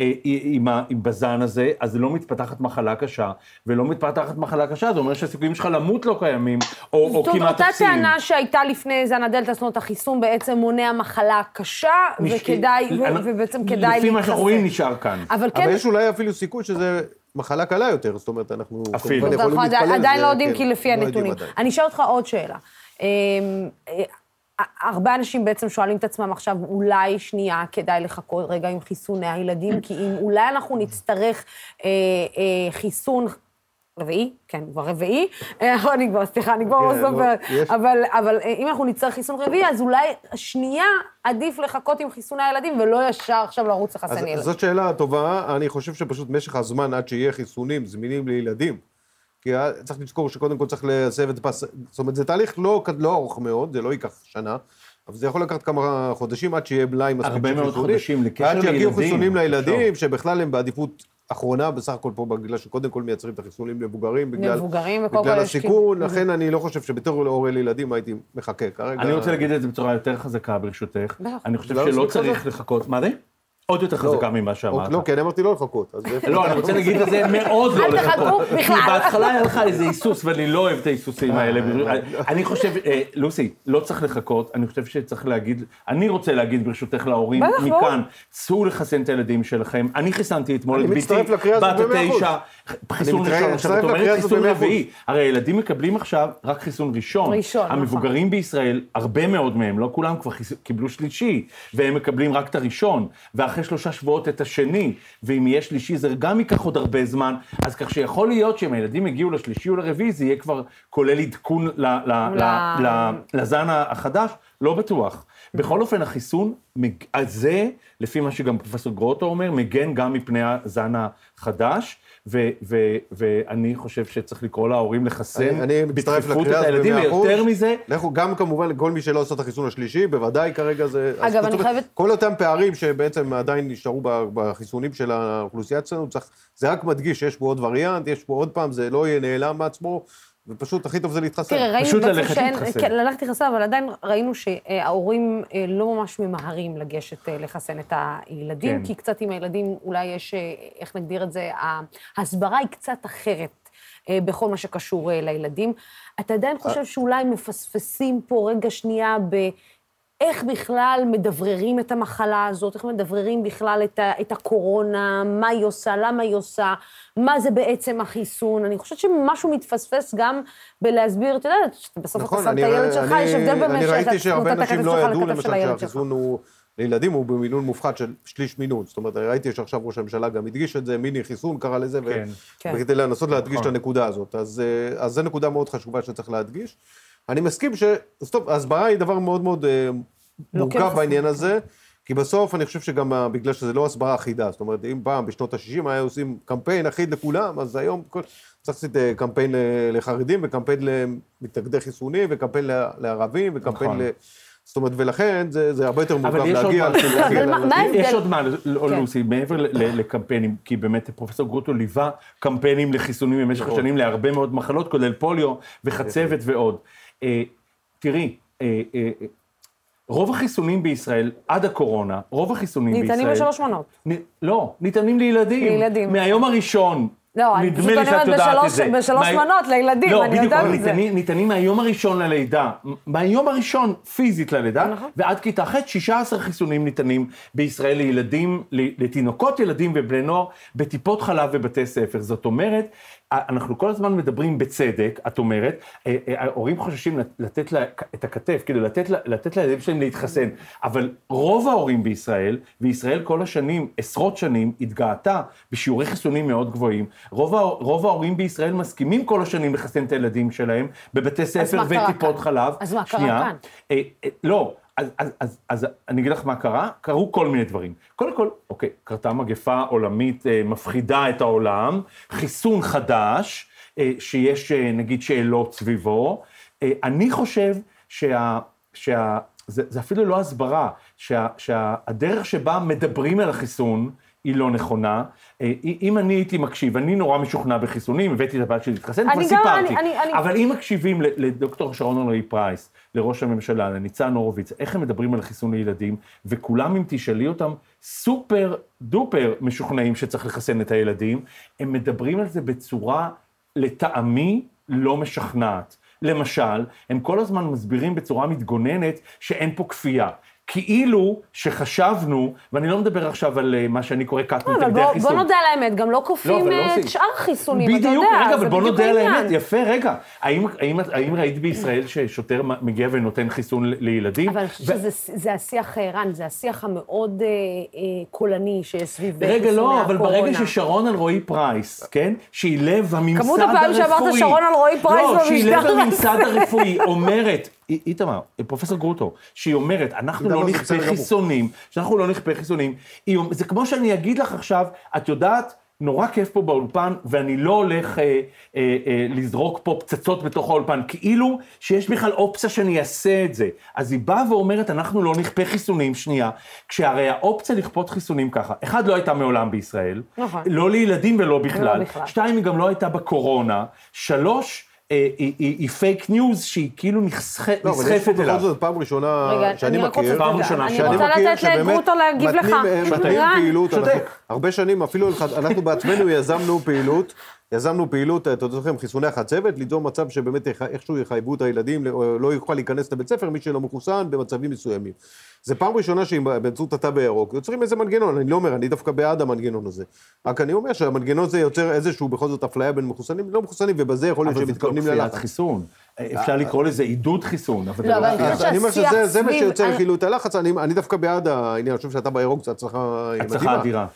Speaker 5: אה, עם ה- עם בזן הזה, אז לא מתפתחת מחלה קשה, ולא מתפתחת מחלה קשה, זה אומר שהסיכויים שלך למות לא קיימים, או, או
Speaker 1: זאת אומרת,
Speaker 5: כמעט
Speaker 1: אותה
Speaker 5: אפסיים.
Speaker 1: טענה שהייתה לפני זן הדלתא, זאת אומרת, החיסון בעצם מונע מחלה קשה,
Speaker 5: נש-
Speaker 1: וכדאי,
Speaker 5: אני-
Speaker 1: ובעצם כדאי
Speaker 5: לפי מה שאנחנו רואים
Speaker 1: להתחסן.
Speaker 5: נשאר כאן.
Speaker 1: אבל כן,
Speaker 4: אבל יש אולי אפילו סיכוי שזה מחלה קלה יותר, זאת אומרת, אנחנו
Speaker 5: אפילו.
Speaker 4: כמובן יכולים
Speaker 1: אנחנו
Speaker 4: להתפלל.
Speaker 1: עדיין- עדיין
Speaker 4: זה-
Speaker 1: לא יודעים,
Speaker 4: כן,
Speaker 1: כי לפי
Speaker 4: לא
Speaker 1: הנתונים. אני אשאל אותך עוד שאלה. אמ, אה, הרבה אנשים בעצם שואלים את עצמם עכשיו, אולי שנייה כדאי לחכות רגע עם חיסוני הילדים, כי אם אולי אנחנו נצטרך אה, אה, חיסון... רביעי? כן, כבר רביעי. אה, אני כבר, סליחה, אני כבר לא
Speaker 4: כן, לא,
Speaker 1: סופרת.
Speaker 4: יש.
Speaker 1: אבל, אבל אה, אם אנחנו נצטרך חיסון רביעי, אז אולי שנייה עדיף לחכות עם חיסוני הילדים, ולא ישר עכשיו לרוץ לחסן ילדים.
Speaker 4: זאת שאלה טובה, אני חושב שפשוט משך הזמן עד שיהיה חיסונים זמינים לילדים, כי היה- צריך לזכור שקודם כל צריך להסב את פס... זאת אומרת, זה תהליך לא, לא ארוך מאוד, זה לא ייקח שנה, אבל זה יכול לקחת כמה חודשים עד שיהיה מלאי מספיק
Speaker 5: הרבה
Speaker 4: של
Speaker 5: מאוד
Speaker 4: חיסונים.
Speaker 5: חודשים, לקשר
Speaker 4: ועד שיגיעו
Speaker 5: לילדים,
Speaker 4: חיסונים לילדים,
Speaker 5: תחשוב.
Speaker 4: שבכלל הם בעדיפות אחרונה, בסך הכל פה בגלל שקודם כל מייצרים את החיסונים למבוגרים, בגלל,
Speaker 1: למבוגרים, וקודם
Speaker 4: בגלל הסיכון,
Speaker 1: כאילו-
Speaker 4: לכן אני לא חושב שבתור הורה לילדים הייתי מחכה. כרגע...
Speaker 5: אני רוצה להגיד את זה בצורה יותר חזקה, ברשותך. אני חושב
Speaker 4: לא
Speaker 5: שלא
Speaker 4: מספיק
Speaker 5: צריך? לחכות. מה זה? עוד יותר חזקה ממה שאמרת.
Speaker 4: לא, כי אני אמרתי לא לחכות.
Speaker 5: לא, אני רוצה להגיד את זה מאוד לא
Speaker 1: אל תחכו
Speaker 5: לחכות.
Speaker 1: בכלל.
Speaker 5: כי בהתחלה היה לך איזה היסוס, ואני לא אוהב את ההיסוסים
Speaker 4: אה,
Speaker 5: האלה. אני חושב, אה, לוסי, לא צריך לחכות, אני חושב שצריך להגיד, אני רוצה להגיד ברשותך להורים,
Speaker 1: לא.
Speaker 5: מכאן, צאו לחסן את הילדים שלכם. אני חיסנתי אתמול את ביתי, בת. התשע, חיסון ראשון. עכשיו, את
Speaker 4: מצטרף לקריאה
Speaker 5: אומרת
Speaker 4: הזאת
Speaker 5: חיסון
Speaker 4: במאה אחוז.
Speaker 5: רביעי. הרי הילדים מקבלים עכשיו רק חיסון ראשון.
Speaker 1: ראשון, נכון.
Speaker 5: המבוגרים בישראל, הרבה מאוד מהם, לא כולם כבר קיבלו שלישי, והם מקבלים רק את הראשון, ואחרי שלושה שבועות את השני, ואם יהיה שלישי זה גם ייקח עוד הרבה זמן, אז כך שיכול להיות שאם הילדים יגיעו לשלישי או לרביעי, זה יהיה כבר כולל עדכון ל- ל- ל- לזן החדש, לא בטוח. בכל אופן, החיסון מג- אז זה, לפי מה שגם פרופסור גרוטו אומר, מגן גם מפני הזן החדש, ו- ו- ואני חושב שצריך לקרוא להורים לחסן
Speaker 4: אני-
Speaker 5: בדחיפות את הילדים. ויותר מזה,
Speaker 4: לכו, גם כמובן לכל מי שלא עושה את החיסון השלישי, בוודאי כרגע זה...
Speaker 1: אגב, אני חייבת-
Speaker 4: כל אותם פערים שבעצם עדיין נשארו בחיסונים של האוכלוסייה אצלנו, צריך, זה רק מדגיש שיש פה עוד וריאנט, יש פה עוד פעם, זה לא יהיה נעלם מעצמו, ופשוט הכי טוב זה להתחסן.
Speaker 1: תראה, ראינו
Speaker 5: פשוט
Speaker 1: בעצם
Speaker 5: ללכת
Speaker 1: שאין...
Speaker 5: להתחסן.
Speaker 1: כן, ללכת להתחסן, אבל עדיין ראינו שההורים אה, לא ממש ממהרים לגשת אה, לחסן את הילדים,
Speaker 5: כן.
Speaker 1: כי קצת עם הילדים אולי יש, אה, איך נגדיר את זה, ההסברה היא קצת אחרת. בכל מה שקשור לילדים. אתה עדיין חושב שאולי מפספסים פה רגע שנייה באיך בכלל מדבררים את המחלה הזאת, איך מדבררים בכלל את, ה, את הקורונה, מה היא עושה, למה היא עושה, מה זה בעצם החיסון. אני חושבת שמשהו מתפספס גם בלהסביר, אתה יודע, בסוף אתה שם את הילד שלך, יש הבדל
Speaker 4: נכון, ראיתי שהרבה
Speaker 1: נותן את
Speaker 4: אנשים
Speaker 1: הכתף
Speaker 4: לא
Speaker 1: שלך
Speaker 4: ידעו,
Speaker 1: לכתף של
Speaker 4: למשל,
Speaker 1: הילד שלך.
Speaker 4: שהחיסון הוא... לילדים הוא במינון מופחת של שליש מינון. זאת אומרת, ראיתי שעכשיו ראש הממשלה גם הדגיש את זה, מיני חיסון קרא לזה, ו-
Speaker 5: כן.
Speaker 1: כן.
Speaker 4: וכדי לנסות להדגיש את
Speaker 5: נכון.
Speaker 4: הנקודה הזאת. אז, אה, אז זו נקודה מאוד חשובה שצריך להדגיש. אני מסכים ש... אז טוב, ההסברה היא דבר מאוד מאוד אה, מורכב
Speaker 1: לוקח
Speaker 4: בעניין הזה, כי בסוף אני חושב שגם ה- בגלל שזה לא הסברה אחידה, זאת אומרת, אם פעם בשנות ה-60 היה עושים קמפיין אחיד לכולם, אז היום כל... צריך לעשות אה, קמפיין לחרדים, וקמפיין למתנגדי חיסונים, וקמפיין ל- לערבים, וקמפיין
Speaker 5: נכון.
Speaker 4: ל... זאת אומרת, ולכן זה, זה הרבה יותר מורכב
Speaker 5: יש עוד
Speaker 4: להגיע...
Speaker 1: אבל?
Speaker 5: יש עוד מה, לא,
Speaker 1: כן.
Speaker 5: לוסי, מעבר לקמפיינים, כי באמת פרופסור גרוטו ליווה קמפיינים לחיסונים במשך
Speaker 4: נכון.
Speaker 5: השנים להרבה מאוד מחלות, כולל פוליו וחצבת ועוד. אה, תראי, אה, אה, רוב החיסונים בישראל, עד הקורונה, רוב החיסונים בישראל...
Speaker 1: ניתנים בשלוש מנות.
Speaker 5: נ- לא, ניתנים לילדים.
Speaker 1: לילדים.
Speaker 5: מהיום הראשון.
Speaker 1: לא, אני פשוט אומרת בשלוש-. בשלוש
Speaker 5: מה-
Speaker 1: מנות לילדים,
Speaker 5: לא,
Speaker 1: אני יודעת את זה.
Speaker 5: ניתנים, ניתנים מהיום הראשון ללידה, מהיום הראשון פיזית ללידה,
Speaker 1: נכון.
Speaker 5: ועד כיתה ח' 16 חיסונים ניתנים בישראל לילדים, לתינוקות, ילדים ובני נוער, בטיפות חלב ובתי ספר. זאת אומרת, אנחנו כל הזמן מדברים בצדק, את אומרת, אה, אה, ההורים חוששים לתת לה את הכתף, כאילו לתת, לה- לתת לילדים שלהם להתחסן, אבל רוב ההורים בישראל, וישראל כל השנים, עשרות שנים, התגאתה בשיעורי חיסונים מאוד גבוהים, רוב, רוב ההורים בישראל מסכימים כל השנים לחסן את הילדים שלהם בבתי ספר וטיפות? חלב.
Speaker 1: אז מה קרה כאן?
Speaker 5: אה, לא, אז, אז, אז, אז אני אגיד לך מה קרה, קרו כל מיני דברים. קודם כל, אוקיי, קרתה מגפה עולמית אה, מפחידה את העולם, חיסון חדש, אה, שיש אה, נגיד שאלות סביבו. אה, אני חושב שה... שה זה, זה אפילו לא הסברה, שה, שהדרך שבה מדברים על החיסון, היא לא נכונה. אה, אם אני הייתי מקשיב, אני נורא משוכנע בחיסונים, הבאתי את הבת שלי להתחסן, כבר סיפרתי. אבל אם מקשיבים לדוקטור שרון אלרועי פרייס, לראש הממשלה, לניצן הורוביץ, איך הם מדברים על חיסון לילדים, וכולם, אם תשאלי אותם, super duper משוכנעים שצריך לחסן את הילדים, הם מדברים על זה בצורה, לטעמי, לא משכנעת. למשל, הם כל הזמן מסבירים בצורה מתגוננת שאין פה כפייה. כאילו שחשבנו, ואני לא מדבר עכשיו על אה, מה שאני קורא
Speaker 1: לא, אבל
Speaker 5: מתנגדי החיסון.
Speaker 1: בוא נודה על האמת, גם לא
Speaker 5: לא,
Speaker 1: כופים
Speaker 5: אבל לא
Speaker 1: אה. את שאר החיסונים, אתה יודע,
Speaker 5: בדיוק, רגע, אבל
Speaker 1: זה
Speaker 5: בוא
Speaker 1: בדיוק
Speaker 5: נודה על
Speaker 1: העניין.
Speaker 5: האמת, יפה, רגע. האם, ראית בישראל ששוטר מגיע ונותן חיסון לילדים?
Speaker 1: אבל זה השיח, אה, רן, זה השיח המאוד קולני שיש סביב אה,
Speaker 5: רגע,
Speaker 1: חיסוני
Speaker 5: לא, אבל
Speaker 1: הקורונה.
Speaker 5: ברגע ששרון אלרועי פרייס, כן? שהיא לב הממסד
Speaker 1: כמות
Speaker 5: הרפואי...
Speaker 1: הפעמים שאמרת שרון אלרועי פרייס
Speaker 5: לא, שהיא לב
Speaker 1: במשטר
Speaker 5: הממסד הרפואי אומרת, איתמר, פרופסור גרוטו, שהיא אומרת, אנחנו לא
Speaker 4: זה
Speaker 5: נכפה. חיסונים, שאנחנו לא נכפה חיסונים, זה כמו שאני אגיד לך עכשיו, את יודעת, נורא כיף פה באולפן, ואני לא הולך אה, אה, אה, לזרוק פה פצצות בתוך האולפן, כאילו שיש בכלל אופציה שאני אעשה את זה. אז היא באה ואומרת, אנחנו לא נכפה חיסונים, שנייה, כשהרי האופציה לכפות חיסונים ככה, אחד, לא הייתה מעולם בישראל,
Speaker 1: נכון.
Speaker 5: לא לילדים ולא בכלל,
Speaker 1: בכלל.
Speaker 5: שתיים, היא גם לא הייתה בקורונה, שלוש, היא, היא, היא פייק ניוז שהיא כאילו נסח-
Speaker 4: לא, אבל יש פה
Speaker 5: נסחפת
Speaker 4: בכל
Speaker 5: אליו.
Speaker 4: זאת פעם ראשונה
Speaker 1: רגע,
Speaker 4: שאני
Speaker 1: אני רק רוצה-
Speaker 4: מכיר,
Speaker 5: פעם ראשונה
Speaker 1: אני
Speaker 5: שאני
Speaker 1: רוצה
Speaker 4: מכיר
Speaker 1: לתת
Speaker 4: שבאמת
Speaker 1: לגרוטו להגיב לך.
Speaker 4: מתנים, אה, פעילות, הרבה שנים, אפילו אנחנו בעצמנו יזמנו פעילות, יזמנו פעילות, אתה זוכר, חיסוני החצבת, ליצור מצב שבאמת איכשהו יחייבו את הילדים, לא יוכל להיכנס לבית ספר, מי שלא מחוסן, במצבים מסוימים. זה פעם ראשונה שבאמצעות התו הירוק יוצרים איזה מנגנון, אני לא אומר, אני דווקא בעד המנגנון הזה. רק אני אומר שהמנגנון הזה יוצר איזשהו בכל זאת אפליה בין מחוסנים ולא מחוסנים, ובזה יכול להיות
Speaker 5: אבל
Speaker 4: שהם
Speaker 5: זאת לא
Speaker 4: מתכוונים
Speaker 5: כפיית
Speaker 4: ללחץ.
Speaker 5: חיסון. אפשר לקרוא לזה עידוד חיסון, אבל זה
Speaker 1: לא,
Speaker 5: לא
Speaker 1: אבל
Speaker 5: כפייה.
Speaker 1: אני
Speaker 4: אומר שזה זה מה שיוצר כאילו את הלחץ, אני דווקא בעד העניין, אני חושב שהתו הירוק זה הצלחה
Speaker 5: הצלחה
Speaker 4: מדהימה.
Speaker 5: אדירה.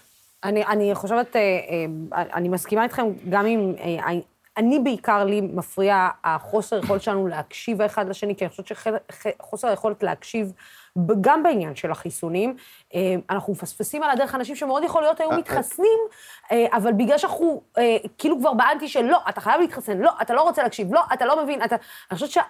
Speaker 1: אני, אני חושבת, אה, אה, אני מסכימה איתכם גם עם אה, אני בעיקר, לי מפריע החוסר יכולת שלנו להקשיב האחד לשני, כי אני חושבת שחוסר היכולת להקשיב, גם בעניין של החיסונים, אנחנו מפספסים על הדרך אנשים שמאוד יכול להיות היו מתחסנים, אבל בגלל שאנחנו כאילו כבר באנטי של לא, אתה חייב להתחסן, לא, אתה לא רוצה להקשיב, לא, אתה לא מבין, אתה... אני חושבת שה...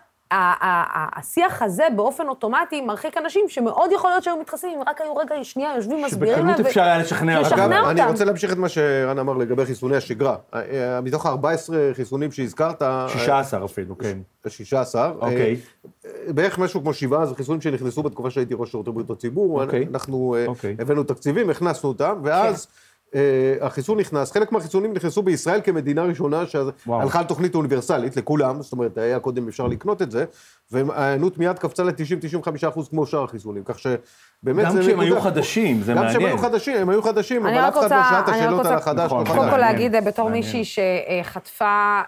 Speaker 1: השיח הזה באופן אוטומטי מרחיק אנשים שמאוד יכול להיות שהיו מתחסנים, אם רק היו רגע שנייה יושבים, מסבירים להם.
Speaker 5: שבקלות אפשר היה לשכנע אותם.
Speaker 4: אגב, אני. רוצה להמשיך את מה שרן אמר לגבי חיסוני השגרה. אה, אה, מתוך ה-14 חיסונים שהזכרת...
Speaker 5: 16 אפילו, כן.
Speaker 4: 16.
Speaker 5: אוקיי.
Speaker 4: אה, בערך משהו כמו שבעה, זה חיסונים שנכנסו בתקופה שהייתי ראש שירותי בריאות הציבור.
Speaker 5: אוקיי.
Speaker 4: אנחנו אה,
Speaker 5: אוקיי.
Speaker 4: הבאנו תקציבים, הכנסנו אותם, ואז... אה, החיסון נכנס, חלק מהחיסונים נכנסו בישראל כמדינה ראשונה. שהלכה על תוכנית אוניברסלית לכולם, זאת אומרת, היה קודם אפשר לקנות את זה, וההיענות מיד קפצה ל-90-95 אחוז כמו שאר החיסונים, כך שבאמת
Speaker 5: גם
Speaker 4: זה
Speaker 5: כשהם היו. חדשים, זה
Speaker 4: גם כשהם היו
Speaker 5: מעניין.
Speaker 4: חדשים, הם היו חדשים,
Speaker 1: אני
Speaker 4: אבל אף אחד לא שאל את
Speaker 1: אני
Speaker 4: השאלות על החדש,
Speaker 5: נכון,
Speaker 4: לא
Speaker 5: נכון.
Speaker 1: קודם כל.
Speaker 5: מעניין,
Speaker 1: להגיד, אה, בתור
Speaker 5: מעניין.
Speaker 1: מישהי שחטפה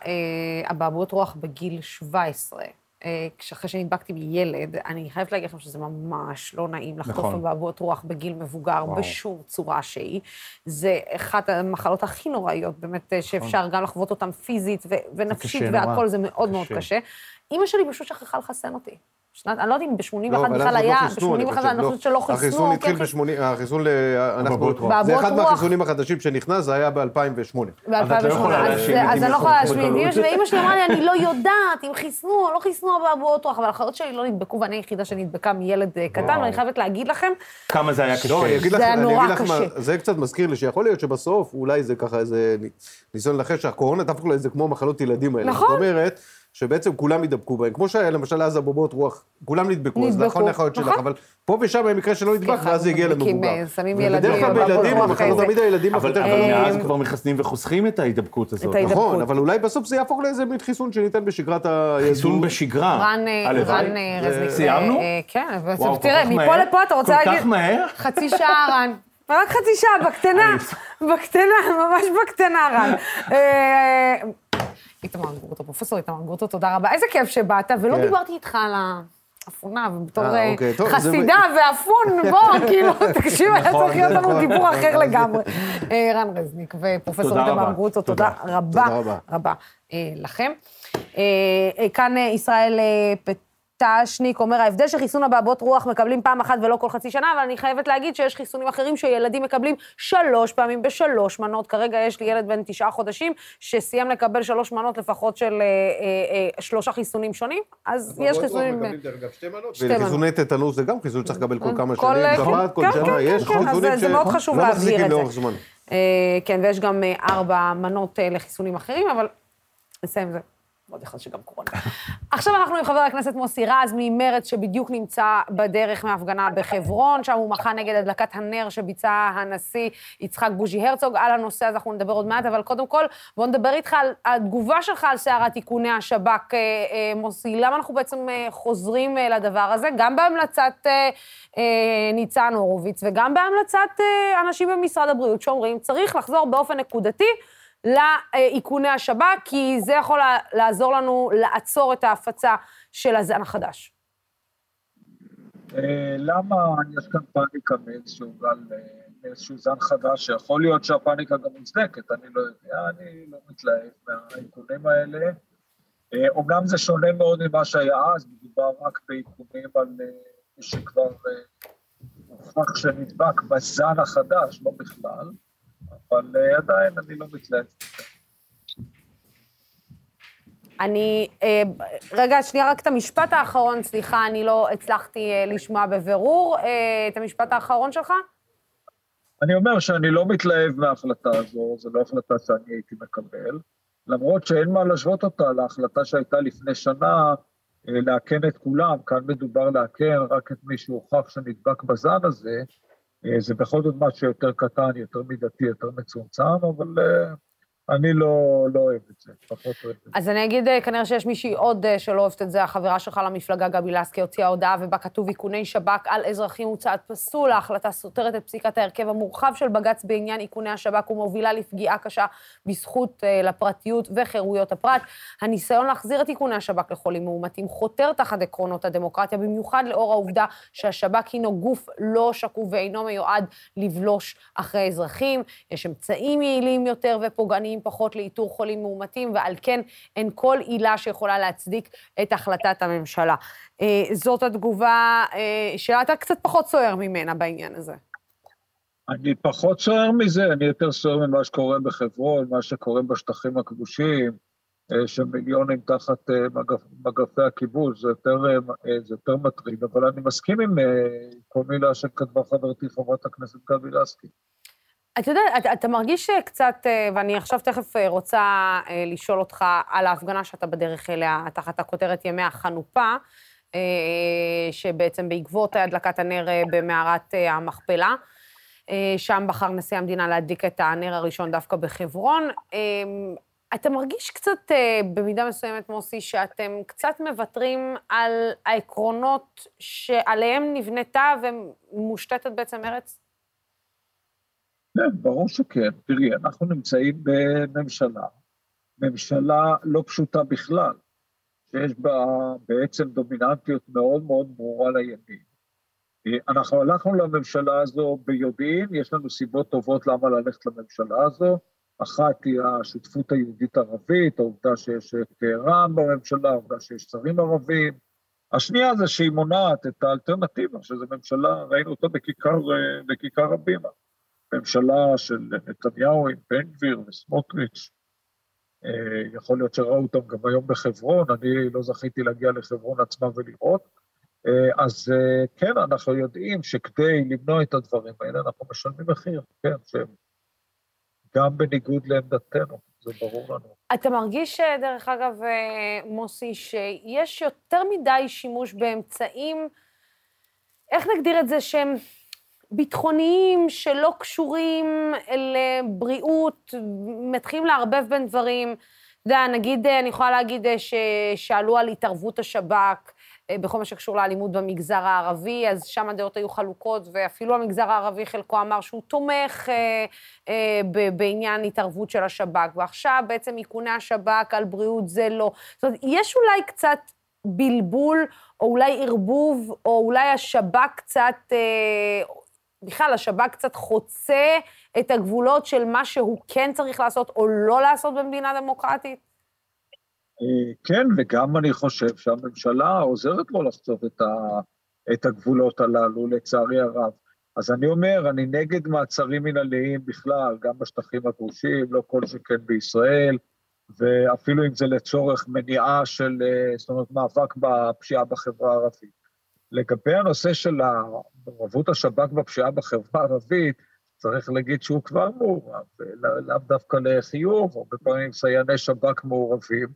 Speaker 1: אה, אבעבועות רוח בגיל 17, אה, אחרי שנדבקתי מילד, אני חייבת להגיד לכם שזה ממש לא נעים לחטוף
Speaker 5: נכון.
Speaker 1: אבעבועות רוח בגיל מבוגר
Speaker 5: וואו.
Speaker 1: בשום צורה שהיא. זה אחת המחלות הכי נוראיות, באמת, אה, שאפשר גם לחוות אותן פיזית ו- ונפשית
Speaker 5: נכון.
Speaker 1: והכל, זה מאוד מאוד
Speaker 5: קשה.
Speaker 1: קשה. אימא שלי פשוט שכחה לחסן אותי. שנת, אני לא יודעת אם ב-81
Speaker 4: לא,
Speaker 1: בכלל היה,
Speaker 4: לא חיסנו, אני
Speaker 1: ב-81
Speaker 4: חושב,
Speaker 1: אני
Speaker 4: לא.
Speaker 1: חושבת שלא חיסנו.
Speaker 4: החיסון
Speaker 1: או
Speaker 4: התחיל
Speaker 1: כן חיסנו.
Speaker 4: ב-80, החיסון, ל-
Speaker 5: רוח.
Speaker 4: זה אחד. מהחיסונים החדשים שנכנס, זה היה ב-2008.
Speaker 5: אז את לא יכולה
Speaker 1: ב-2008.
Speaker 5: להאשים
Speaker 1: אז אני לא יכולה.
Speaker 5: בקלות.
Speaker 1: ואימא שלי אמרה לי, אני לא יודעת אם חיסנו או לא חיסנו אבעבועות רוח, אבל האחיות שלי לא נדבקו, ואני היחידה שנדבקה מילד אה, קטן. ואני חייבת להגיד לכם,
Speaker 5: כמה זה היה קשה.
Speaker 1: זה היה נורא קשה.
Speaker 4: זה קצת מזכיר לי שיכול להיות שבסוף, אולי זה ככה איזה ניסיון לנחש שהקורונה תהפוך לאיזה כמו מחלות ילדים האלה.
Speaker 1: נכון.
Speaker 4: זאת אומרת, שבעצם כולם ידבקו בהם. כמו שהיה למשל אז אבעבועות רוח, כולם נדבקו, אז
Speaker 1: נדבקו,
Speaker 4: נכון לאחיות שלך,
Speaker 1: נכון.
Speaker 4: אבל פה ושם היה מקרה שלא נדבק, ואז זה הגיע למבוגר.
Speaker 1: שמים
Speaker 4: ובדרך
Speaker 1: ילדים,
Speaker 4: כלל
Speaker 1: אבעבועות
Speaker 4: בילדים, המחלות
Speaker 1: אה,
Speaker 4: תמיד הילדים
Speaker 5: אבל
Speaker 4: יותר
Speaker 5: אבל. מאז כבר מחסנים וחוסכים את ההידבקות הזאת.
Speaker 4: נכון, אבל אולי בסוף זה יהפוך לאיזה מין חיסון שניתן בשגרת הילדות.
Speaker 5: חיסון בשגרה.
Speaker 1: רן אה, אה, רזניק.
Speaker 5: סיימנו?
Speaker 1: אה, אה, כן, תראה, מפה? לפה אתה רוצה להגיד...
Speaker 5: כל כך מהר?
Speaker 1: חצי שעה, רן. רק חצי שעה, בקטנה, בקטנה, ממש בקטנה, רן. איתמר גרוטו, פרופסור איתמר גרוטו, תודה רבה. איזה כיף שבאת, ולא
Speaker 4: כן.
Speaker 1: דיברתי איתך על האפונה, ובתור
Speaker 4: אה,
Speaker 1: אה,
Speaker 4: אוקיי,
Speaker 1: חסידה ואפון, בוא, כאילו, תקשיב, היה
Speaker 5: נכון,
Speaker 1: צריך להיות לנו
Speaker 4: נכון,
Speaker 1: דיבור אחר. לגמרי. אה, רן רזניק ופרופסור איתמר. גרוטו,
Speaker 5: תודה.
Speaker 1: רבה,
Speaker 4: רבה.
Speaker 1: לכם. כאן ישראל אה, פטשניק אומר, ההבדל שחיסון אבעבועות רוח מקבלים פעם אחת ולא כל חצי שנה, אבל אני חייבת להגיד שיש חיסונים אחרים שילדים מקבלים שלוש פעמים בשלוש מנות. כרגע יש לי ילד בן תשעה חודשים שסיים לקבל שלוש מנות לפחות של אה, אה, אה, שלושה חיסונים שונים, אז יש חיסונים... שתי מנות.
Speaker 4: וחיסוני טטנוס זה גם חיסון שצריך לקבל כל כמה
Speaker 1: כל-
Speaker 4: שנים,
Speaker 1: כן,
Speaker 4: שפעת כל
Speaker 1: כן,
Speaker 4: שנה,
Speaker 1: כן,
Speaker 4: יש
Speaker 1: כן, כן,
Speaker 4: חיסונים
Speaker 1: זה- זה מאוד חשוב
Speaker 4: שלא
Speaker 1: להבהיר
Speaker 4: מחזיקים
Speaker 1: את זה.
Speaker 4: לאורך זמן.
Speaker 1: אה, כן, ויש גם אה, ארבע מנות אה, לחיסונים אחרים, אבל נסיים עם זה. יכול להיות שגם קורונה. עכשיו אנחנו עם חבר הכנסת מוסי רז ממרצ, שבדיוק נמצא בדרך מהפגנה בחברון, שם הוא מחה נגד הדלקת הנר שביצע הנשיא יצחק בוז'י הרצוג. על הנושא הזה אנחנו נדבר עוד מעט, אבל קודם כל, בוא נדבר איתך על התגובה שלך על סערת איכוני השב"כ, אה, אה, מוסי. למה אנחנו בעצם אה, חוזרים לדבר הזה? גם בהמלצת ניצן הורוביץ וגם בהמלצת אנשים במשרד הבריאות שאומרים, צריך לחזור באופן נקודתי לאיכוני השב"כ, כי זה יכול לעזור לנו לעצור את ההפצה של הזן החדש.
Speaker 2: אה, למה יש כאן פאניקה מאיזשהו גל, אה, מאיזשהו זן חדש, שיכול להיות שהפאניקה גם מוצדקת, אני לא יודע, אני לא מתלהב מהאיכונים האלה. אה, אומנם זה שונה מאוד ממה שהיה אז, מדובר רק באיכונים על אה, מי שכבר אה, הוכח שנדבק בזן החדש, לא בכלל, אבל אה, עדיין אני לא מתלהב.
Speaker 1: אני, אה, רגע, שנייה, רק את המשפט האחרון, סליחה, אני לא הצלחתי אה, לשמוע בבירור את המשפט האחרון שלך.
Speaker 2: אני אומר שאני לא מתלהב מההחלטה הזו, זו לא החלטה שאני הייתי מקבל, למרות שאין מה להשוות אותה להחלטה שהייתה לפני שנה לאכן את כולם, כאן מדובר לאכן רק את מי שהוכח שנדבק בזן הזה, זה בכל זאת משהו יותר קטן, יותר מידתי, יותר מצומצם, אבל אה, אני לא, לא אוהב את זה, פחות אוהב את זה.
Speaker 1: אז אני אגיד, אה, כנראה שיש מישהי עוד אה, שלא אוהבת את זה, החברה שלך למפלגה, גבי לסקי, הוציאה הודעה ובה כתוב איכוני שב"כ על אזרחים הוא צעד פסול, ההחלטה סותרת את פסיקת ההרכב המורחב של בג"ץ בעניין איכוני השב"כ ומובילה לפגיעה קשה בזכות אה, לפרטיות וחירויות הפרט. הניסיון להחזיר את איכוני השב"כ לחולים מאומתים חותר תחת עקרונות הדמוקרטיה, במיוחד לאור העובדה שהשב"כ הינו גוף לא שקוף ואינו מיועד לבלוש אחרי אזרחים. יש אמצעים יעילים יותר ופוגעניים מתאימים פחות לאיתור חולים מאומתים, ועל כן אין כל עילה שיכולה להצדיק את החלטת הממשלה. אה, זאת התגובה אה, שאתה קצת פחות סוער ממנה בעניין הזה.
Speaker 2: אני פחות סוער מזה, אני יותר סוער ממה שקורה בחברון, מה שקורה בשטחים הכבושים, אה, שמיליונים תחת אה, מגפ, מגפי הכיבוש, זה יותר, אה, זה יותר מטריד, אבל אני מסכים עם כל מילה שכתבה חברתי חברת הכנסת גבי לסקי.
Speaker 1: אתה יודע, אתה, אתה מרגיש קצת, ואני עכשיו תכף רוצה לשאול אותך על ההפגנה שאתה בדרך אליה, תחת הכותרת ימי החנופה, שבעצם בעקבות הדלקת הנר במערת המכפלה. שם בחר נשיא המדינה להדליק את הנר הראשון דווקא בחברון. אתה מרגיש קצת, אה, במידה מסוימת, מוסי, שאתם קצת מוותרים על העקרונות שעליהם נבנתה ומושתתת בעצם ארץ?
Speaker 2: כן, ברור שכן. תראי, אנחנו נמצאים בממשלה, ממשלה לא פשוטה בכלל, שיש בה בעצם דומיננטיות מאוד מאוד ברורה לימין. אה, אנחנו הלכנו לממשלה הזו ביודעין, יש לנו סיבות טובות למה ללכת לממשלה הזו. אחת היא השותפות היהודית-ערבית, העובדה שיש את רע"מ בממשלה, העובדה שיש שרים ערבים. השנייה זה שהיא מונעת את האלטרנטיבה, שזו ממשלה, ראינו אותה בכיכר, בכיכר הבימה. ממשלה של נתניהו עם בן גביר וסמוטריץ'. אה, יכול להיות שראו אותם גם היום בחברון, אני לא זכיתי להגיע לחברון עצמה ולראות. אה, אז אה, כן, אנחנו יודעים שכדי למנוע את הדברים האלה, אנחנו משלמים מחיר, כן, שהם גם בניגוד לעמדתנו, זה ברור לנו.
Speaker 1: אתה מרגיש, דרך אגב, מוסי, שיש יותר מדי שימוש באמצעים, איך נגדיר את זה, שהם ביטחוניים, שלא קשורים לבריאות, מתחילים לערבב בין דברים. אתה יודע, נגיד, אה, אני יכולה להגיד ששאלו על התערבות השב"כ, אה, בכל מה שקשור לאלימות במגזר הערבי, אז שם הדעות היו חלוקות, ואפילו המגזר הערבי חלקו אמר שהוא תומך אה, אה, בעניין התערבות של השב"כ, ועכשיו בעצם איכוני השב"כ על בריאות זה לא. זאת אומרת, יש אולי קצת בלבול, או אולי ערבוב, או אולי השב"כ קצת, אה, בכלל, השב"כ קצת חוצה את הגבולות של מה שהוא כן צריך לעשות או לא לעשות במדינה דמוקרטית?
Speaker 2: אה, כן, וגם אני חושב שהממשלה עוזרת לו לחצוב את, ה, את הגבולות הללו, לצערי הרב. אז אני אומר, אני נגד מעצרים מנהליים בכלל, גם בשטחים הכבושים, לא כל שכן בישראל, ואפילו אם זה לצורך מניעה של, אה, זאת אומרת, מאבק בפשיעה בחברה הערבית. לגבי הנושא של מעורבות השב"כ בפשיעה בחברה הערבית, צריך להגיד שהוא כבר מעורב, לאו דווקא לחיוב, הרבה פעמים סייעני שב"כ מעורבים,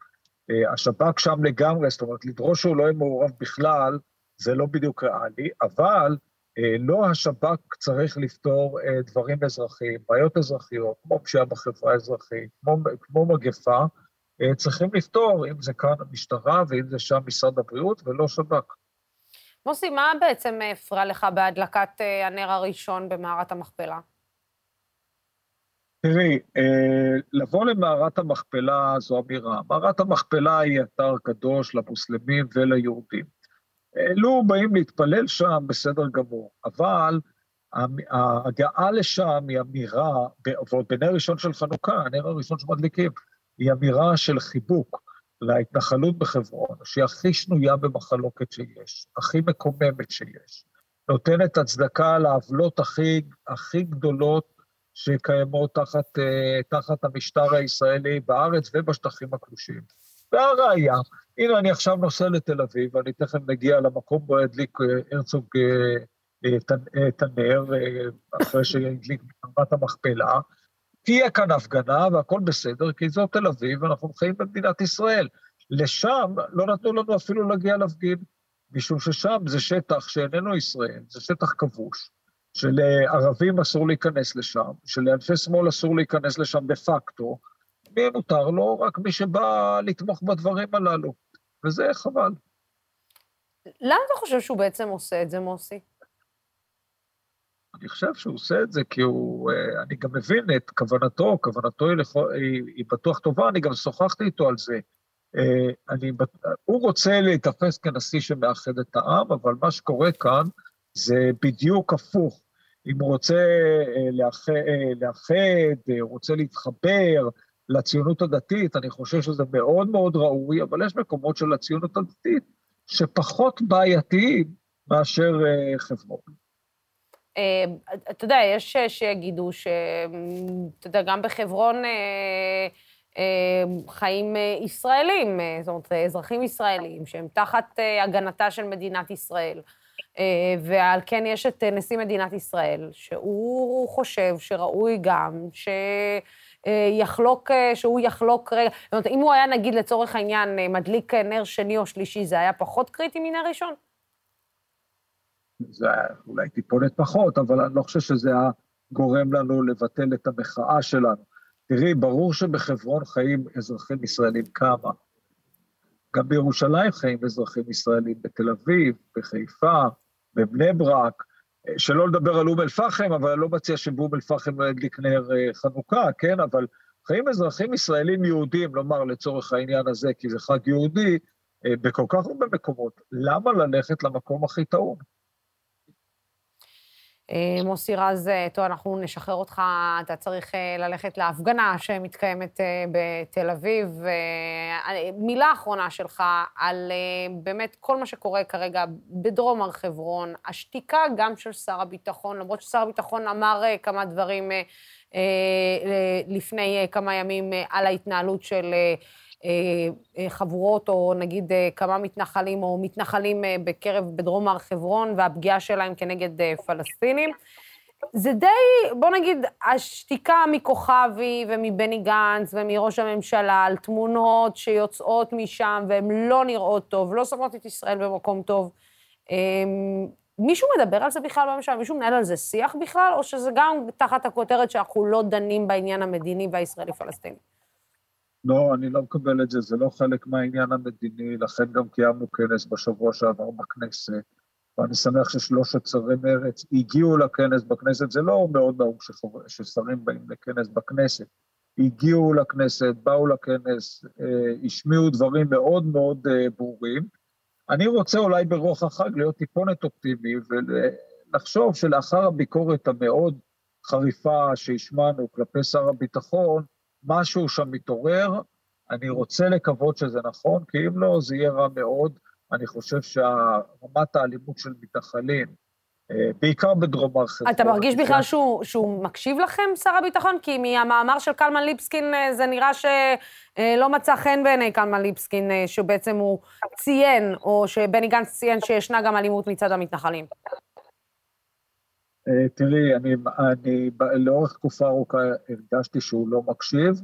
Speaker 2: אה, השב"כ שם לגמרי, זאת אומרת, לדרוש שהוא לא יהיה מעורב בכלל, זה לא בדיוק ריאלי, אבל אה, לא השב"כ צריך לפתור אה, דברים אזרחיים, בעיות אזרחיות, כמו פשיעה בחברה האזרחית, כמו, כמו מגפה, צריכים לפתור, אם זה כאן המשטרה ואם זה שם משרד הבריאות, ולא שב"כ.
Speaker 1: מוסי, מה בעצם הפריע לך בהדלקת הנר הראשון במערת המכפלה?
Speaker 2: תראי, אה, לבוא למערת המכפלה זו אמירה. מערת המכפלה היא אתר קדוש למוסלמים וליהודים. לו באים להתפלל שם, בסדר גמור, אבל ההגעה לשם היא אמירה, ועוד בנר ראשון של חנוכה, הנר הראשון שמדליקים, היא אמירה של חיבוק להתנחלות בחברון, שהיא הכי שנויה במחלוקת שיש, הכי מקוממת שיש, נותנת הצדקה לעוולות הכי, הכי גדולות שקיימות תחת, אה, תחת המשטר הישראלי בארץ ובשטחים הכבושים. והראיה, הנה אני עכשיו נוסע לתל אביב, ואני תכף מגיע למקום בו ידליק אה, הרצוג אה, את הנר, אחרי שידליק ברמת המכפלה, תהיה כאן הפגנה והכל בסדר, כי זו תל אביב, ואנחנו חיים במדינת ישראל. לשם לא נתנו לנו אפילו להגיע להפגין, משום ששם זה שטח שאיננו ישראל, זה שטח כבוש. שלערבים אסור להיכנס לשם, שלאנשי שמאל אסור להיכנס לשם דה פקטו, מי מותר לו? רק מי שבא לתמוך בדברים הללו, וזה חבל.
Speaker 1: למה אתה חושב שהוא בעצם עושה את זה, מוסי?
Speaker 2: אני חושב שהוא עושה את זה כי הוא, אה, אני גם מבין את כוונתו, כוונתו היא, לכו, היא, היא בטוח טובה, אני גם שוחחתי איתו על זה. אה, אני, הוא רוצה להיתפס כנשיא שמאחד את העם, אבל מה שקורה כאן, זה בדיוק הפוך. אם הוא רוצה אה, לאחד, הוא רוצה להתחבר, לציונות הדתית, אני חושב שזה מאוד מאוד ראוי, אבל יש מקומות של הציונות הדתית שפחות בעייתיים מאשר חברון.
Speaker 1: אה, אתה יודע, יש שיגידו ש... אתה יודע, גם בחברון חיים ישראלים, זאת אומרת, אזרחים ישראלים, שהם תחת הגנתה של מדינת ישראל. ועל כן יש את נשיא מדינת ישראל, שהוא חושב שראוי גם ש... יחלוק, שהוא יחלוק רגע. זאת אומרת, אם הוא היה, נגיד, לצורך העניין, מדליק נר שני או שלישי, זה היה פחות קריטי מנר ראשון?
Speaker 2: זה אולי טיפונת פחות, אבל אני לא חושב שזה היה גורם לנו לבטל את המחאה שלנו. תראי, ברור שבחברון חיים אזרחים ישראלים כמה. גם בירושלים חיים אזרחים ישראלים, בתל אביב, בחיפה, בבני ברק, שלא לדבר על אום אל-פחם, אבל אני לא מציע שבאום אל-פחם לא ידליק נר אה, חנוכה, כן? אבל חיים אזרחים ישראלים יהודים, לומר לצורך העניין הזה, כי זה חג יהודי, אה, בכל כך הרבה מקומות. למה ללכת למקום הכי טעון?
Speaker 1: אה, מוסי רז, טוב, אנחנו נשחרר אותך, אתה צריך ללכת להפגנה שמתקיימת בתל אביב. מילה אחרונה שלך על באמת כל מה שקורה כרגע בדרום הר חברון, השתיקה גם של שר הביטחון, למרות ששר הביטחון אמר כמה דברים לפני כמה ימים על ההתנהלות של חבורות, או נגיד כמה מתנחלים או מתנחלים בקרב, בדרום הר חברון, והפגיעה שלהם כנגד פלסטינים. זה די, בוא נגיד, השתיקה מכוכבי ומבני גנץ ומראש הממשלה על תמונות שיוצאות משם והן לא נראות טוב, לא שמות את ישראל במקום טוב. מישהו מדבר על זה בכלל בממשלה? מישהו מנהל על זה שיח בכלל? או שזה גם תחת הכותרת שאנחנו לא דנים בעניין המדיני והישראלי-פלסטיני?
Speaker 2: לא, אני לא מקבל את זה, זה לא חלק מהעניין המדיני, לכן גם קיימנו כנס בשבוע שעבר בכנסת, ואני שמח ששלושת שרי מרץ הגיעו לכנס בכנסת, זה לא מאוד נהוג ששרים באים לכנס בכנסת, הגיעו לכנסת, באו לכנס, אה, השמיעו דברים מאוד מאוד אה, ברורים. אני רוצה אולי ברוח החג להיות טיפונת אופטימי ולחשוב שלאחר הביקורת המאוד חריפה שהשמענו כלפי שר הביטחון, משהו שם מתעורר, אני רוצה לקוות שזה נכון, כי אם לא, זה יהיה רע מאוד. אני חושב שרמת האלימות של מתנחלים, אה, בעיקר בדרום הר חברון...
Speaker 1: אתה מרגיש בכלל שהוא, שהוא מקשיב לכם, שר הביטחון? כי מהמאמר של קלמן ליבסקין אה, זה נראה שלא מצא חן בעיני קלמן ליבסקין, אה, שבעצם הוא ציין, או שבני גנץ ציין שישנה גם אלימות מצד המתנחלים.
Speaker 2: תראי, אני, אני לאורך תקופה ארוכה הרגשתי שהוא לא מקשיב,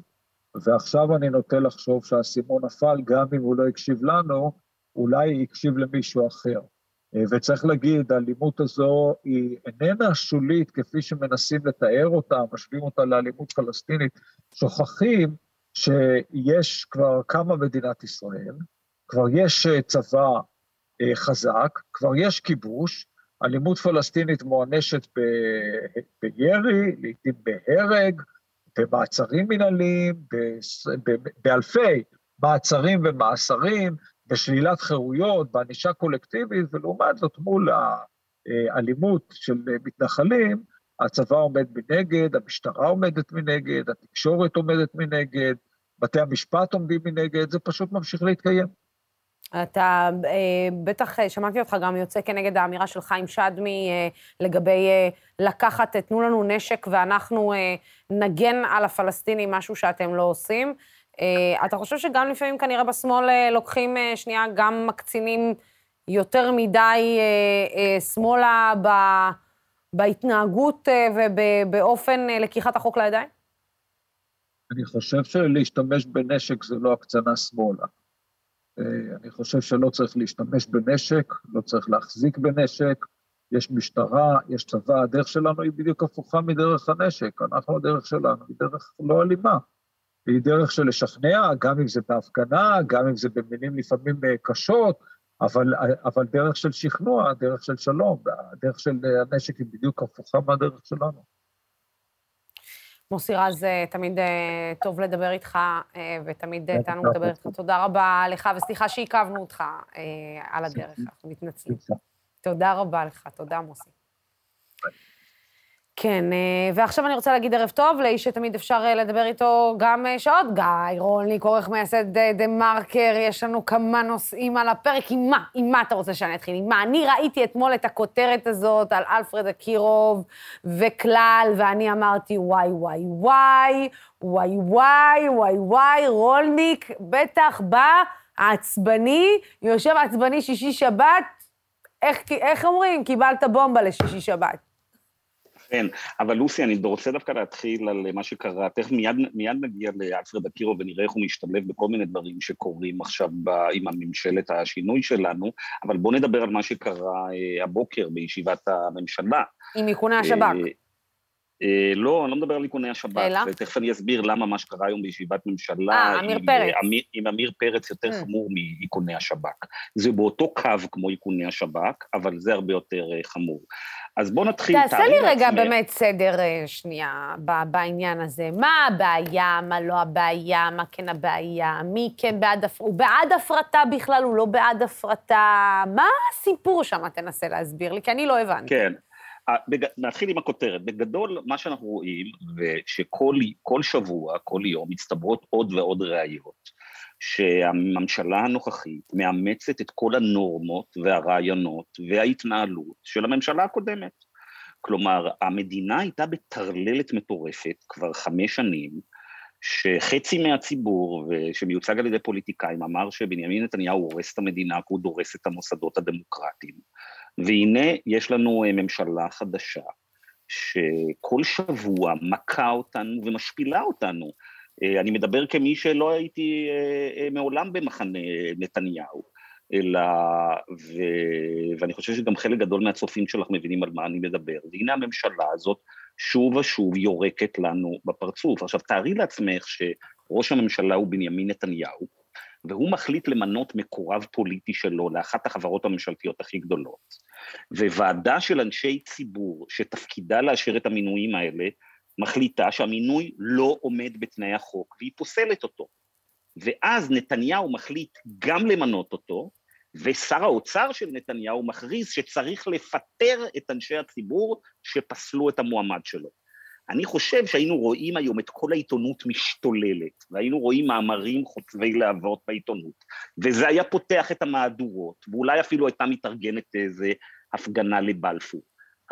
Speaker 2: ועכשיו אני נוטה לחשוב שהאסימון נפל, גם אם הוא לא הקשיב לנו, אולי הקשיב למישהו אחר. וצריך להגיד, האלימות הזו היא איננה שולית כפי שמנסים לתאר אותה, משווים אותה לאלימות פלסטינית, שוכחים שיש כבר קמה מדינת ישראל, כבר יש צבא חזק, כבר יש כיבוש, אלימות פלסטינית מוענשת ב... בירי, לעיתים בהרג, במעצרים מנהליים, ב... ב... באלפי מעצרים ומאסרים, בשלילת חירויות, בענישה קולקטיבית, ולעומת זאת מול האלימות של מתנחלים, הצבא עומד מנגד, המשטרה עומדת מנגד, התקשורת עומדת מנגד, בתי המשפט עומדים מנגד, זה פשוט ממשיך להתקיים.
Speaker 1: אתה אה, בטח אה, שמעתי אותך גם יוצא כנגד האמירה של חיים שדמי אה, לגבי אה, לקחת, תנו לנו נשק ואנחנו אה, נגן על הפלסטינים, משהו שאתם לא עושים. אה, אתה חושב שגם לפעמים כנראה בשמאל אה, לוקחים אה, שנייה, גם מקצינים יותר מדי שמאלה ב, בהתנהגות ובאופן לקיחת החוק לידיים?
Speaker 2: אני חושב שלהשתמש בנשק זה לא הקצנה שמאלה. אני חושב שלא צריך להשתמש בנשק, לא צריך להחזיק בנשק, יש משטרה, יש צבא, הדרך שלנו היא בדיוק הפוכה מדרך הנשק, אנחנו הדרך שלנו היא דרך לא אלימה. היא דרך של לשכנע, גם אם זה בהפגנה, גם אם זה במילים לפעמים אה, קשות, אבל, אבל דרך של שכנוע, דרך של שלום, הדרך של אה, הנשק היא בדיוק הפוכה מהדרך שלנו.
Speaker 1: מוסי רז, אה, תמיד טוב לדבר איתך, ותמיד תענוג לדבר איתך. תודה רבה לך, וסליחה שעיכבנו אותך על הדרך, אנחנו מתנצלים. תודה רבה לך, תודה, מוסי. כן, אה, ועכשיו אני רוצה להגיד ערב טוב לאיש שתמיד אפשר אה, לדבר איתו גם אה, שעות, גיא רולניק, עורך מייסד דה מרקר, יש לנו כמה נושאים על הפרק. עם מה? עם מה אתה רוצה שאני אתחיל? עם מה? אני ראיתי אתמול את הכותרת הזאת על אלפרד אקירוב וכלל, ואני אמרתי, וואי, וואי, וואי, וואי, וואי, וואי, וואי, רולניק בטח בא עצבני, יושב עצבני שישי-שבת, איך, איך אומרים? קיבלת בומבה לשישי-שבת.
Speaker 6: כן, אבל לוסי, אני רוצה דווקא להתחיל על מה שקרה, תכף מיד, מיד נגיע לאלפרד אקירו ונראה איך הוא משתלב בכל מיני דברים שקורים עכשיו ב, עם הממשלת השינוי שלנו, אבל בואו נדבר על מה שקרה אה, הבוקר בישיבת הממשלה.
Speaker 1: עם איכוני השב"כ. אה,
Speaker 6: אה, לא, אני לא מדבר על איכוני השב"כ, אלא? ותכף אני אסביר למה מה שקרה היום בישיבת ממשלה,
Speaker 1: אה, עמיר פרץ.
Speaker 6: עם, עם עמיר פרץ יותר mm. חמור מאיכוני השב"כ. זה באותו קו כמו איכוני השב"כ, אבל זה הרבה יותר חמור. אז בואו נתחיל,
Speaker 1: תעשה לי רגע לעצמי. באמת סדר שנייה בעניין הזה. מה הבעיה, מה לא הבעיה, מה כן הבעיה, מי כן בעד הפרטה, הוא בעד הפרטה בכלל, הוא לא בעד הפרטה, מה הסיפור שם, תנסה להסביר לי, כי אני לא הבנתי.
Speaker 6: כן, בג... נתחיל עם הכותרת. בגדול, מה שאנחנו רואים, ושכל שבוע, כל יום, מצטברות עוד ועוד ראיות, שהממשלה הנוכחית מאמצת את כל הנורמות והרעיונות וההתנהלות של הממשלה הקודמת. כלומר, המדינה הייתה בטרללת מטורפת כבר חמש שנים, שחצי מהציבור, שמיוצג על ידי פוליטיקאים, אמר שבנימין נתניהו הורס את המדינה כי הוא דורס את המוסדות הדמוקרטיים. והנה יש לנו אה, ממשלה חדשה, שכל שבוע מכה אותנו ומשפילה אותנו. אה, אני מדבר כמי שלא הייתי אה, מעולם במחנה נתניהו, אלא, ו, ואני חושב שגם חלק גדול מהצופים שלך מבינים על מה אני מדבר. והנה הממשלה הזאת שוב ושוב יורקת לנו בפרצוף. עכשיו, תארי לעצמך שראש הממשלה הוא בנימין נתניהו, והוא מחליט למנות מקורב פוליטי שלו לאחת החברות הממשלתיות הכי גדולות. וועדה של אנשי ציבור שתפקידה לאשר את המינויים האלה, מחליטה שהמינוי לא עומד בתנאי החוק והיא פוסלת אותו. ואז נתניהו מחליט גם למנות אותו, ושר האוצר של נתניהו מכריז שצריך לפטר את אנשי הציבור שפסלו את המועמד שלו. אני חושב שהיינו רואים היום את כל העיתונות משתוללת, והיינו רואים מאמרים חוצבי להבות בעיתונות, וזה היה פותח את המהדורות, ואולי אפילו הייתה מתארגנת איזה הפגנה לבלפור.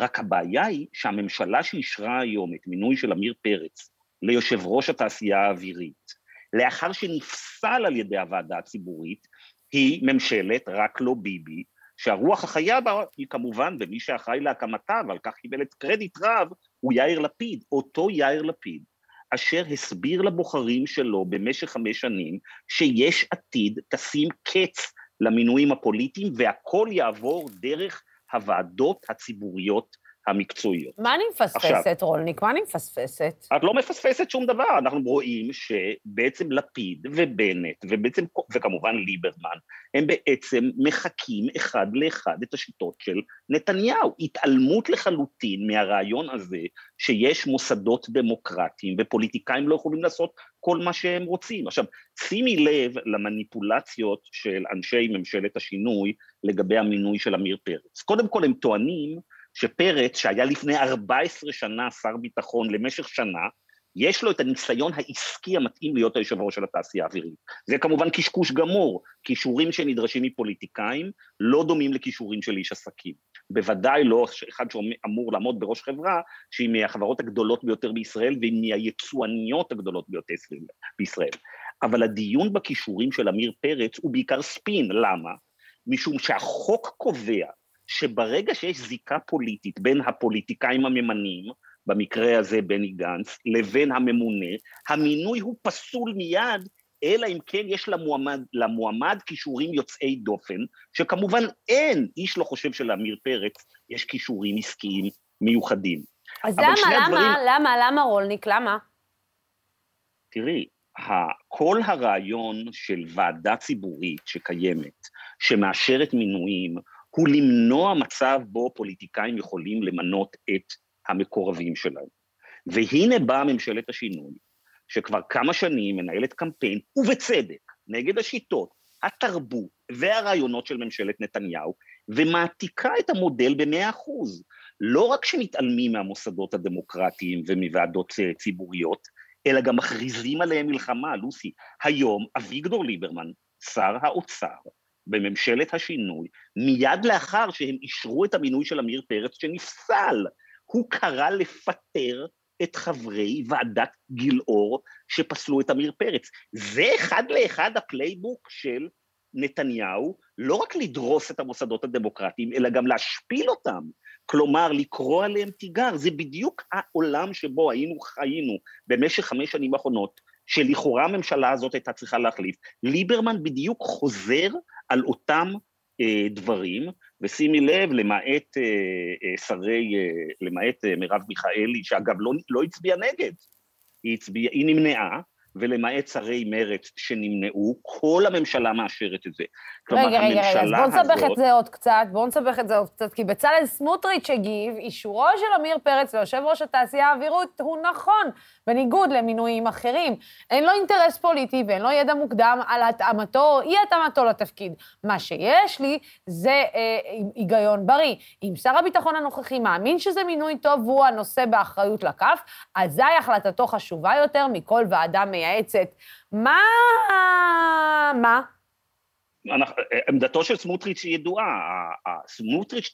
Speaker 6: רק הבעיה היא שהממשלה שאישרה היום את מינוי של עמיר פרץ ליושב ראש התעשייה האווירית, לאחר שנפסל על ידי הוועדה הציבורית, היא ממשלת רק לא ביבי, שהרוח החיה בה היא כמובן, ומי שאחראי להקמתה, ועל כך קיבל את קרדיט רב, הוא יאיר לפיד, אותו יאיר לפיד, אשר הסביר לבוחרים שלו במשך חמש שנים שיש עתיד תשים קץ למינויים הפוליטיים והכל יעבור דרך הוועדות הציבוריות המקצועיות.
Speaker 1: מה אני מפספסת, רולניק? מה אני מפספסת?
Speaker 6: את לא מפספסת שום דבר. אנחנו רואים שבעצם לפיד ובנט, ובעצם, וכמובן ליברמן, הם בעצם מחקים אחד לאחד את השיטות של נתניהו. התעלמות לחלוטין מהרעיון הזה שיש מוסדות דמוקרטיים ופוליטיקאים לא יכולים לעשות כל מה שהם רוצים. עכשיו, שימי לב למניפולציות של אנשי ממשלת השינוי לגבי המינוי של עמיר פרץ. קודם כל הם טוענים שפרץ, שהיה לפני 14 שנה שר ביטחון למשך שנה, יש לו את הניסיון העסקי המתאים להיות היושב ראש של התעשייה האווירית. זה כמובן קשקוש גמור, כישורים שנדרשים מפוליטיקאים לא דומים לכישורים של איש עסקים. בוודאי לא אחד שאמור לעמוד בראש חברה שהיא מהחברות הגדולות ביותר בישראל והיא מהיצואניות הגדולות ביותר בישראל. אבל הדיון בכישורים של עמיר פרץ הוא בעיקר ספין, למה? משום שהחוק קובע שברגע שיש זיקה פוליטית בין הפוליטיקאים הממנים, במקרה הזה בני גנץ, לבין הממונה, המינוי הוא פסול מיד, אלא אם כן יש למועמד, למועמד כישורים יוצאי דופן, שכמובן אין, איש לא חושב שלעמיר פרץ יש כישורים עסקיים מיוחדים.
Speaker 1: אז למה, למה, הדברים... למה, למה רולניק, למה?
Speaker 6: תראי, כל הרעיון של ועדה ציבורית שקיימת, שמאשרת מינויים, הוא למנוע מצב בו פוליטיקאים יכולים למנות את המקורבים שלהם. והנה באה ממשלת השינוי, שכבר כמה שנים מנהלת קמפיין, ובצדק, נגד השיטות, התרבות והרעיונות של ממשלת נתניהו, ומעתיקה את המודל במאה אחוז. לא רק שמתעלמים מהמוסדות הדמוקרטיים ומוועדות אה, ציבוריות, אלא גם מכריזים עליהם מלחמה, לוסי. היום אביגדור ליברמן, שר האוצר, בממשלת השינוי, מיד לאחר שהם אישרו את המינוי של עמיר פרץ שנפסל, הוא קרא לפטר את חברי ועדת גילאור שפסלו את עמיר פרץ. זה אחד לאחד ה playbook של נתניהו, לא רק לדרוס את המוסדות הדמוקרטיים, אלא גם להשפיל אותם. כלומר, לקרוא עליהם תיגר, זה בדיוק העולם שבו היינו חיינו במשך חמש שנים האחרונות, שלכאורה הממשלה הזאת הייתה צריכה להחליף. ליברמן בדיוק חוזר על אותם אה, דברים, ושימי לב, למעט אה, אה, שרי, אה, למעט מרב מיכאלי, שאגב לא, לא הצביעה נגד, היא, הצביע, היא נמנעה, ולמעט שרי מרצ שנמנעו, כל הממשלה מאשרת את זה.
Speaker 1: כלומר, רגע, רגע, רגע, אז בואו נסבך הזאת... את זה עוד קצת, בואו נסבך את זה עוד קצת, כי בצלאל סמוטריץ' הגיב, אישורו של עמיר פרץ ליושב ראש התעשייה האווירית הוא נכון, בניגוד למינויים אחרים. אין לו אינטרס פוליטי ואין לו ידע מוקדם על התאמתו או אי-התאמתו לתפקיד. מה שיש לי זה אה, היגיון בריא. אם שר הביטחון הנוכחי מאמין שזה מינוי טוב והוא הנושא באחריות לכף, אזי החלטתו חשובה יותר מכל ועדה מייעצת. מה... מה?
Speaker 6: עמדתו של סמוטריץ' היא ידועה, סמוטריץ',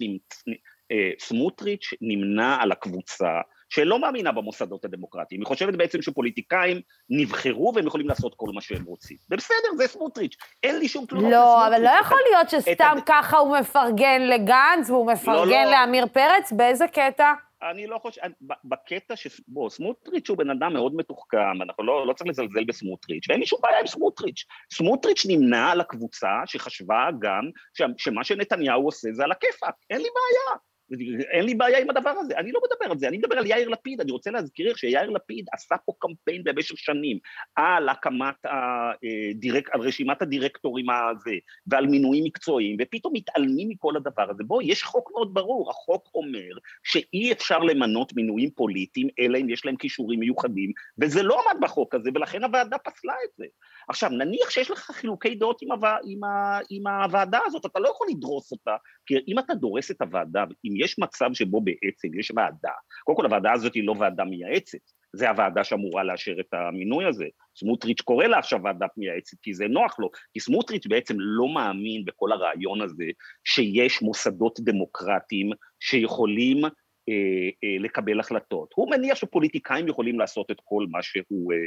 Speaker 6: אה, סמוטריץ' נמנה על הקבוצה שלא מאמינה במוסדות הדמוקרטיים, היא חושבת בעצם שפוליטיקאים נבחרו והם יכולים לעשות כל מה שהם רוצים. ובסדר, זה סמוטריץ', אין לי שום תלונות
Speaker 1: לא, אבל לא יכול להיות שסתם ככה הוא מפרגן לגנץ והוא מפרגן לא, לא. לעמיר פרץ, באיזה קטע?
Speaker 6: אני לא חושב, בקטע ש... בוא, סמוטריץ' הוא בן אדם מאוד מתוחכם, אנחנו לא, לא צריך לזלזל בסמוטריץ', ואין לי שום בעיה עם סמוטריץ'. סמוטריץ' נמנה על הקבוצה שחשבה גם ש... שמה שנתניהו עושה זה על הכיפאק, אין לי בעיה. אין לי בעיה עם הדבר הזה, אני לא מדבר על זה, אני מדבר על יאיר לפיד, אני רוצה להזכיר שיאיר לפיד עשה פה קמפיין במשך שנים על הקמת הדירק, על רשימת הדירקטורים הזה, ועל מינויים מקצועיים, ופתאום מתעלמים מכל הדבר הזה. בואו, יש חוק מאוד ברור, החוק אומר שאי אפשר למנות מינויים פוליטיים, אלא אם יש להם כישורים מיוחדים, וזה לא עמד בחוק הזה, ולכן הוועדה פסלה את זה. עכשיו, נניח שיש לך חילוקי דעות עם, הווע... עם, ה... עם הוועדה הזאת, אתה לא יכול לדרוס אותה, כי אם אתה דורס את הוועדה, אם יש מצב שבו בעצם יש ועדה, קודם כל הוועדה הזאת היא לא ועדה מייעצת, זה הוועדה שאמורה לאשר את המינוי הזה. סמוטריץ' קורא לה עכשיו ועדת מייעצת כי זה נוח לו, כי סמוטריץ' בעצם לא מאמין בכל הרעיון הזה שיש מוסדות דמוקרטיים שיכולים אה, אה, לקבל החלטות. הוא מניח שפוליטיקאים יכולים לעשות את כל מה שהוא אה,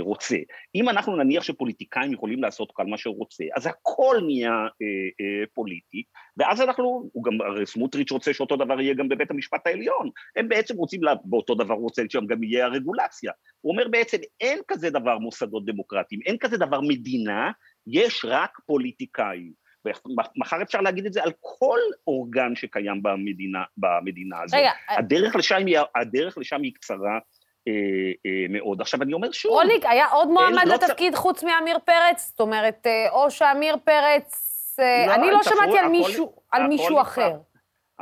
Speaker 6: רוצה. אם אנחנו נניח שפוליטיקאים יכולים לעשות כל מה שהוא רוצה, אז הכל נהיה אה, פוליטי, ואז אנחנו, הוא גם, הרי סמוטריץ' רוצה שאותו דבר יהיה גם בבית המשפט העליון, הם בעצם רוצים, לה, באותו דבר הוא רוצה שם גם יהיה הרגולציה. הוא אומר בעצם אין כזה דבר מוסדות דמוקרטיים, אין כזה דבר מדינה, יש רק פוליטיקאים. ומחר אפשר להגיד את זה על כל אורגן שקיים במדינה, במדינה הזאת. רגע, הדרך לשם היא, הדרך לשם היא קצרה אה, אה, מאוד. עכשיו, אני אומר שוב...
Speaker 1: רוליק, היה עוד מועמד לא לתפקיד צ... חוץ מעמיר פרץ? זאת אומרת, אה, או שעמיר פרץ... אה, לא, אני לא שמעתי על מישהו, על מישהו אחר.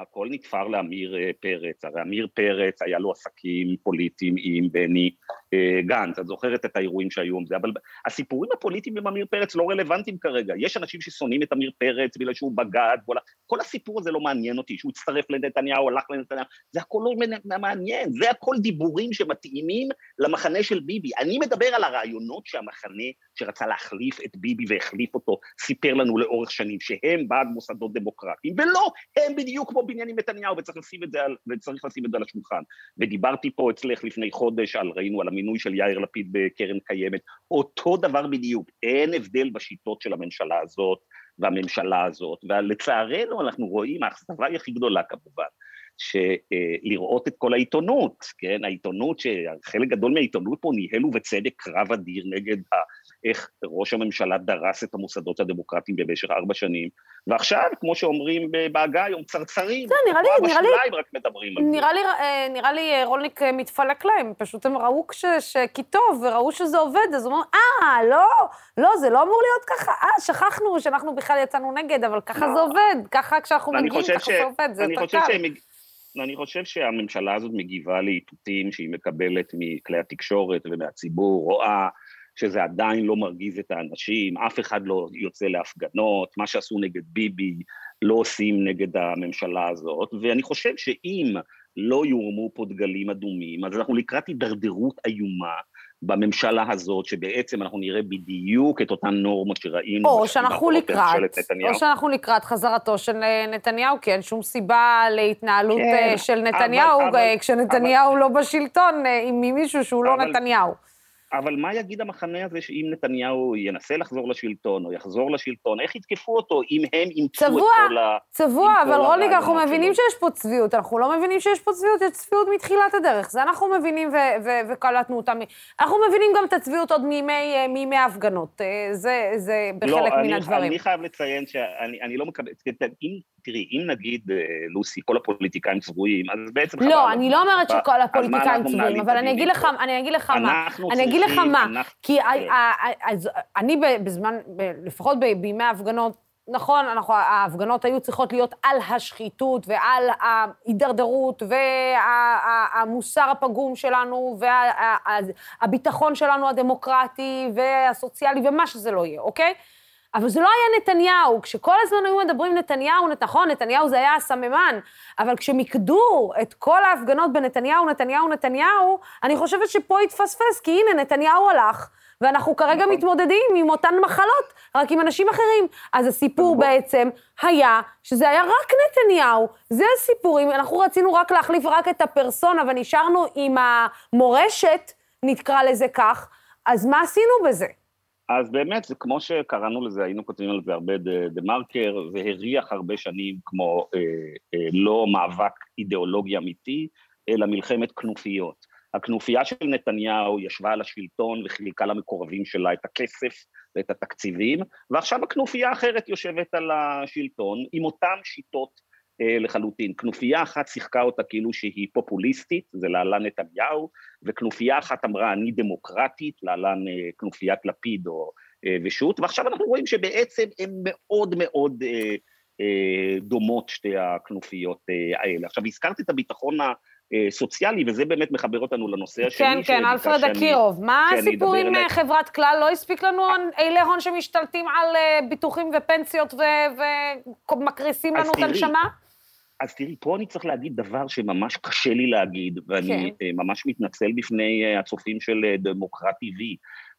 Speaker 6: הכל נתפר לעמיר אה, פרץ, הרי עמיר פרץ היה לו עסקים פוליטיים עם בני אה, גנץ, את זוכרת את האירועים שהיו עם זה, אבל הסיפורים הפוליטיים עם עמיר פרץ לא רלוונטיים כרגע, יש אנשים ששונאים את עמיר פרץ בגלל שהוא בגד, כל, כל הסיפור הזה לא מעניין אותי, שהוא הצטרף לנתניהו, הלך לנתניהו, זה הכל לא מעניין, זה הכל דיבורים שמתאימים למחנה של ביבי, אני מדבר על הרעיונות שהמחנה שרצה להחליף את ביבי והחליף אותו, סיפר לנו לאורך שנים, שהם בעד מוסדות דמוקרטיים, ולא, הם בדיוק כמו בנימין נתניהו, וצריך לשים את זה על, לשים את זה על השולחן. ודיברתי פה אצלך לפני חודש על, ראינו על המינוי של יאיר לפיד בקרן קיימת, אותו דבר בדיוק, אין הבדל בשיטות של הממשלה הזאת והממשלה הזאת, ולצערנו אנחנו רואים, האכזבה היא הכי גדולה כמובן, שלראות את כל העיתונות, כן, העיתונות, שחלק גדול מהעיתונות פה ניהל ובצדק קרב אדיר נגד איך ראש הממשלה דרס את המוסדות הדמוקרטיים במשך ארבע שנים, ועכשיו, כמו שאומרים בעגה היום, צרצרים.
Speaker 1: זה נראה לי, נראה לי,
Speaker 6: רק מדברים על
Speaker 1: נראה זה. לי, אה, נראה לי אה, רולניק אה, מתפלק להם, פשוט הם ראו כי טוב, וראו שזה עובד, אז הוא אומר, אה, לא, לא, זה לא אמור להיות ככה, אה, שכחנו שאנחנו בכלל יצאנו נגד, אבל ככה זה עובד, ככה כשאנחנו מגיעים, ככה זה עובד, זה יותר קל.
Speaker 6: אני חושב שהממשלה הזאת מגיבה לאיתותים שהיא מקבלת מכלי התקשורת ומהציבור, רואה שזה עדיין לא מרגיז את האנשים, אף אחד לא יוצא להפגנות, מה שעשו נגד ביבי לא עושים נגד הממשלה הזאת, ואני חושב שאם לא יורמו פה דגלים אדומים, אז אנחנו לקראת הידרדרות איומה בממשלה הזאת, שבעצם אנחנו נראה בדיוק את אותן נורמות שראינו.
Speaker 1: או שאנחנו לקראת, או שאנחנו לקראת חזרתו של נתניהו, כי אין שום סיבה להתנהלות כן, של נתניהו, אבל, כשנתניהו אבל, לא בשלטון, עם מישהו שהוא לא אבל, לא נתניהו.
Speaker 6: אבל מה יגיד המחנה הזה שאם נתניהו ינסה לחזור לשלטון, או יחזור לשלטון, איך יתקפו אותו אם הם אימצו את כל ה...
Speaker 1: צבוע, אבל רוניק, אנחנו מבינים שיש פה צביעות, אנחנו לא מבינים שיש פה צביעות, יש צביעות מתחילת הדרך. זה אנחנו מבינים וקלטנו אותם. אנחנו מבינים גם את הצביעות עוד מימי ההפגנות. אה, זה, זה בחלק לא, מן הדברים.
Speaker 6: לא, אני חייב לציין שאני לא מקבל... תראי, אם נגיד, אה, לוסי, כל הפוליטיקאים צבועים, אז בעצם...
Speaker 1: לא, אני לא אומרת שכל הפוליטיקאים צבועים, אבל אני אגיד לך, אני אגיד לך מה. אני אגיד לך מה. כי אני בזמן, לפחות בימי ההפגנות, נכון, אנחנו, ההפגנות היו צריכות להיות על השחיתות ועל ההידרדרות והמוסר הפגום שלנו והביטחון שלנו הדמוקרטי והסוציאלי ומה שזה לא יהיה, אוקיי? אבל זה לא היה נתניהו. כשכל הזמן היו מדברים נתניהו, נכון, נתניהו זה היה הסממן, אבל כשמיקדו את כל ההפגנות בנתניהו, נתניהו, נתניהו, אני חושבת שפה התפספס, כי הנה, נתניהו הלך, ואנחנו כרגע נכון. מתמודדים עם אותן מחלות, רק עם אנשים אחרים. אז הסיפור נכון. בעצם היה שזה היה רק נתניהו. זה הסיפור, אם אנחנו רצינו רק להחליף רק את הפרסונה ונשארנו עם המורשת, נקרא לזה כך, אז מה עשינו בזה?
Speaker 6: אז באמת, זה כמו שקראנו לזה, היינו כותבים על זה הרבה דה מרקר, זה הריח הרבה שנים כמו אה, אה, לא מאבק אידיאולוגי אמיתי, אלא מלחמת כנופיות. הכנופיה של נתניהו ישבה על השלטון וחילקה למקורבים שלה את הכסף ואת התקציבים, ועכשיו הכנופיה האחרת יושבת על השלטון עם אותן שיטות לחלוטין. כנופיה אחת שיחקה אותה כאילו שהיא פופוליסטית, זה להלן נתניהו, וכנופיה אחת אמרה אני דמוקרטית, להלן אה, כנופיית לפיד או אה, ושות', ועכשיו אנחנו רואים שבעצם הן מאוד מאוד דומות שתי הכנופיות האלה. עכשיו הזכרת את הביטחון סוציאלי, וזה באמת מחבר אותנו לנושא השני.
Speaker 1: כן, כן, אלפרד אקירוב. מה הסיפור עם חברת כלל? לא הספיק לנו אילי הון שמשתלטים על ביטוחים ופנסיות ומקריסים לנו את הנשמה?
Speaker 6: אז תראי, פה אני צריך להגיד דבר שממש קשה לי להגיד, ואני כן. ממש מתנצל בפני אה, הצופים של אה, דמוקרט TV.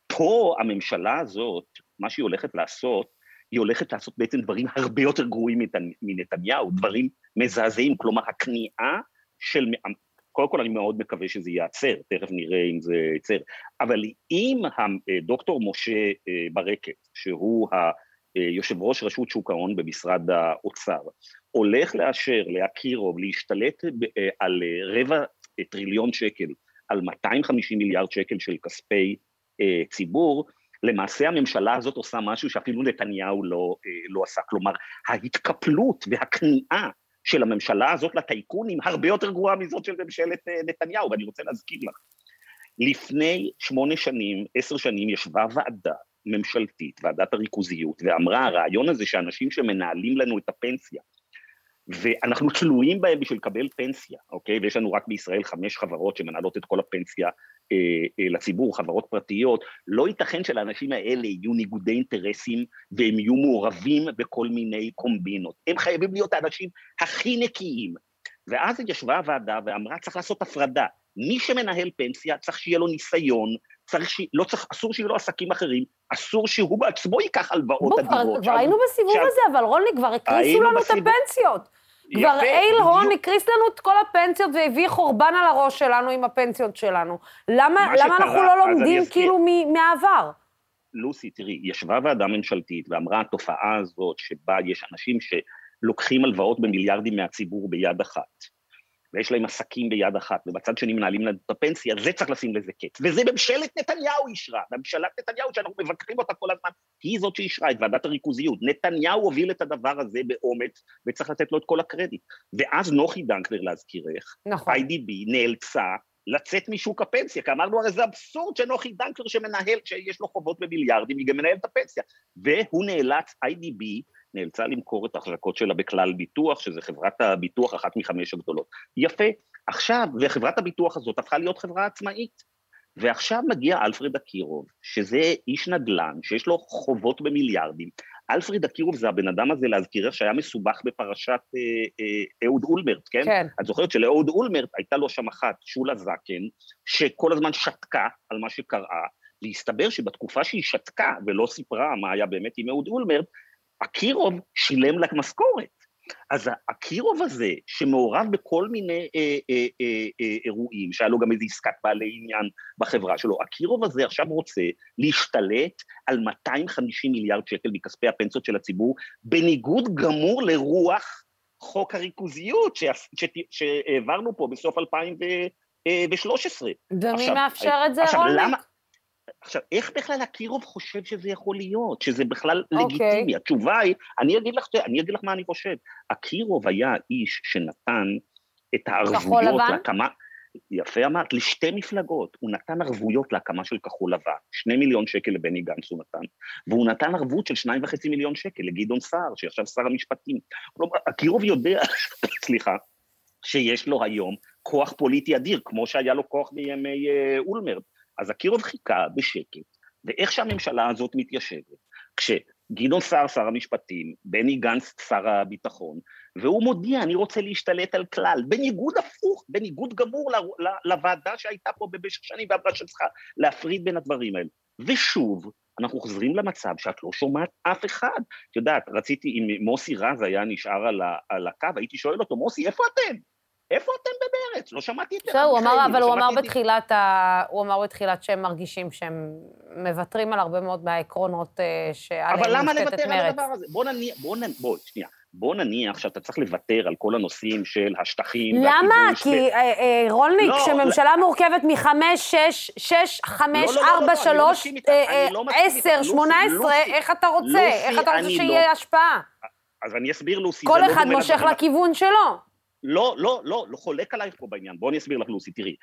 Speaker 6: פה הממשלה הזאת, מה שהיא הולכת לעשות, היא הולכת לעשות בעצם דברים הרבה יותר גרועים מנתניהו, דברים מזעזעים, כלומר הכניעה של... קודם כל אני מאוד מקווה שזה ייעצר, תכף נראה אם זה ייעצר, אבל אם דוקטור משה ברקת, שהוא יושב ראש רשות שוק ההון במשרד האוצר, הולך לאשר לאקירוב להשתלט אה, על אה, רבע טריליון שקל, על 250 מיליארד שקל של כספי אה, ציבור, למעשה הממשלה הזאת עושה משהו שאפילו נתניהו לא, לא עשה. כלומר, ההתקפלות והכניעה של הממשלה הזאת לטייקונים הרבה יותר גרועה מזאת של ממשלת נתניהו, ואני רוצה להזכיר לך. לפני שמונה שנים, עשר שנים, ישבה ועדה ממשלתית, ועדת הריכוזיות, ואמרה, הרעיון הזה שאנשים שמנהלים לנו את הפנסיה, ואנחנו תלויים בהם בשביל לקבל פנסיה, אוקיי? ויש לנו רק בישראל חמש חברות שמנהלות את כל הפנסיה אה, אה, לציבור, חברות פרטיות. לא ייתכן שלאנשים האלה יהיו ניגודי אינטרסים והם יהיו מעורבים בכל מיני קומבינות. הם חייבים להיות האנשים הכי נקיים. ואז ישבה הוועדה ואמרה, צריך לעשות הפרדה. מי שמנהל פנסיה צריך שיהיה לו ניסיון, צריך ש... לא צריך, אסור שיהיו לו עסקים אחרים, אסור שהוא בעצמו ייקח הלוואות אדירות.
Speaker 1: כבר היינו בסיבוב הזה, אבל רוני, כבר הקריסו לנו את הפנסיות. כבר אייל הון הקריס לנו את כל הפנסיות והביא חורבן על הראש שלנו עם הפנסיות שלנו. למה, למה אנחנו לא לומדים כאילו מהעבר?
Speaker 6: לוסי, תראי, ישבה ועדה ממשלתית ואמרה התופעה הזאת שבה יש אנשים שלוקחים הלוואות במיליארדים מהציבור ביד אחת. ויש להם עסקים ביד אחת, ובצד שני מנהלים להם את הפנסיה, זה צריך לשים לזה קץ. וזה ממשלת נתניהו אישרה, ממשלת נתניהו שאנחנו מבקרים אותה כל הזמן, היא זאת שאישרה את ועדת הריכוזיות. נתניהו הוביל את הדבר הזה באומץ, וצריך לתת לו את כל הקרדיט. ואז נוחי דנקלר, להזכירך, נכון. IDB נאלצה לצאת משוק הפנסיה, כי אמרנו הרי זה אבסורד שנוחי דנקלר שמנהל, שיש לו חובות במיליארדים, היא גם מנהל את הפנסיה. והוא נאלץ, IDB, נאלצה למכור את ההחזקות שלה בכלל ביטוח, שזה חברת הביטוח אחת מחמש הגדולות. יפה. עכשיו, וחברת הביטוח הזאת הפכה להיות חברה עצמאית. ועכשיו מגיע אלפרד אקירוב, שזה איש נדל"ן, שיש לו חובות במיליארדים. אלפריד אקירוב זה הבן אדם הזה, להזכירך, שהיה מסובך בפרשת אה, אה, אהוד אולמרט, כן?
Speaker 1: כן.
Speaker 6: את זוכרת שלאהוד אולמרט הייתה לו שם אחת, שולה זקן, שכל הזמן שתקה על מה שקרה, והסתבר שבתקופה שהיא שתקה ולא סיפרה מה היה באמת עם אהוד אולמרט, אקירוב שילם לה משכורת. אז אקירוב הזה, שמעורב בכל מיני אה, אה, אה, אה, אירועים, שהיה לו גם איזו עסקת בעלי עניין בחברה שלו, אקירוב הזה עכשיו רוצה להשתלט על 250 מיליארד שקל מכספי הפנסיות של הציבור, בניגוד גמור לרוח חוק הריכוזיות שהעברנו פה בסוף 2013.
Speaker 1: ומי מאפשר את זה,
Speaker 6: עכשיו,
Speaker 1: רוני?
Speaker 6: עכשיו, איך בכלל אקירוב חושב שזה יכול להיות, שזה בכלל
Speaker 1: אוקיי.
Speaker 6: לגיטימי? התשובה היא, אני אגיד לך, אני אגיד לך מה אני חושב. אקירוב היה האיש שנתן את הערבויות? להקמה, יפה אמרת, לשתי מפלגות. הוא נתן ערבויות להקמה של כחול לבן, שני מיליון שקל לבני גנץ הוא נתן, והוא נתן ערבות של שניים וחצי מיליון שקל לגדעון סער, שעכשיו שר המשפטים. כלומר, אקירוב יודע, סליחה, שיש לו היום כוח פוליטי אדיר, כמו שהיה לו כוח בימי אה, אולמרט. אז אקירוב חיכה בשקט, ואיך שהממשלה הזאת מתיישבת, כשגדעון סער שר המשפטים, בני גנץ שר הביטחון, והוא מודיע, אני רוצה להשתלט על כלל, בניגוד הפוך, בניגוד גמור ל- ל- לוועדה שהייתה פה במשך שנים ואמרה שצריכה להפריד בין הדברים האלה. ושוב, אנחנו חוזרים למצב שאת לא שומעת אף אחד. את יודעת, רציתי, אם מוסי רז היה נשאר על, ה- על הקו, הייתי שואל אותו, מוסי, איפה אתם? איפה אתם במרץ? לא שמעתי את
Speaker 1: בסדר, הוא אמר, אבל
Speaker 6: לא
Speaker 1: הוא אמר בתחילת ה... הוא אמר בתחילת שהם מרגישים שהם מוותרים על הרבה מאוד מהעקרונות אה, שעליהם
Speaker 6: אבל למה לוותר על. הדבר הזה? בוא נניח, בוא נניח, בוא, שנייה. בוא נניח שאתה צריך לוותר על כל הנושאים של השטחים
Speaker 1: למה? כי
Speaker 6: ו-
Speaker 1: אה, אה, רולניק,
Speaker 6: לא,
Speaker 1: כשממשלה מורכבת מחמש, שש, שש, חמש,
Speaker 6: לא, לא, לא,
Speaker 1: ארבע,
Speaker 6: לא, לא
Speaker 1: שלוש, אה,
Speaker 6: לא איתך.
Speaker 1: עשר, שמונה עשרה, איך אתה רוצה? איך אתה רוצה שיהיה
Speaker 6: לא-
Speaker 1: השפעה?
Speaker 6: אז אני אסביר, לוסי,
Speaker 1: כל
Speaker 6: זה לא
Speaker 1: אחד מושך לכיוון שלו.
Speaker 6: לא, לא, לא, לא חולק עלייך פה בעניין. בואי אני אסביר לך, לוסי, תראי.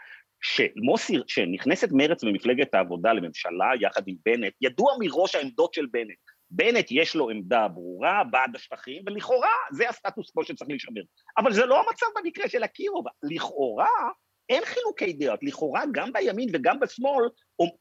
Speaker 6: שמוסי, שנכנסת מרץ במפלגת העבודה לממשלה יחד עם בנט, ידוע מראש העמדות של בנט. בנט יש לו עמדה ברורה בעד השטחים, ולכאורה זה הסטטוס קוו שצריך להישמר. אבל זה לא המצב במקרה של אקירוב. לכאורה אין חילוקי דעות. לכאורה גם בימין וגם בשמאל,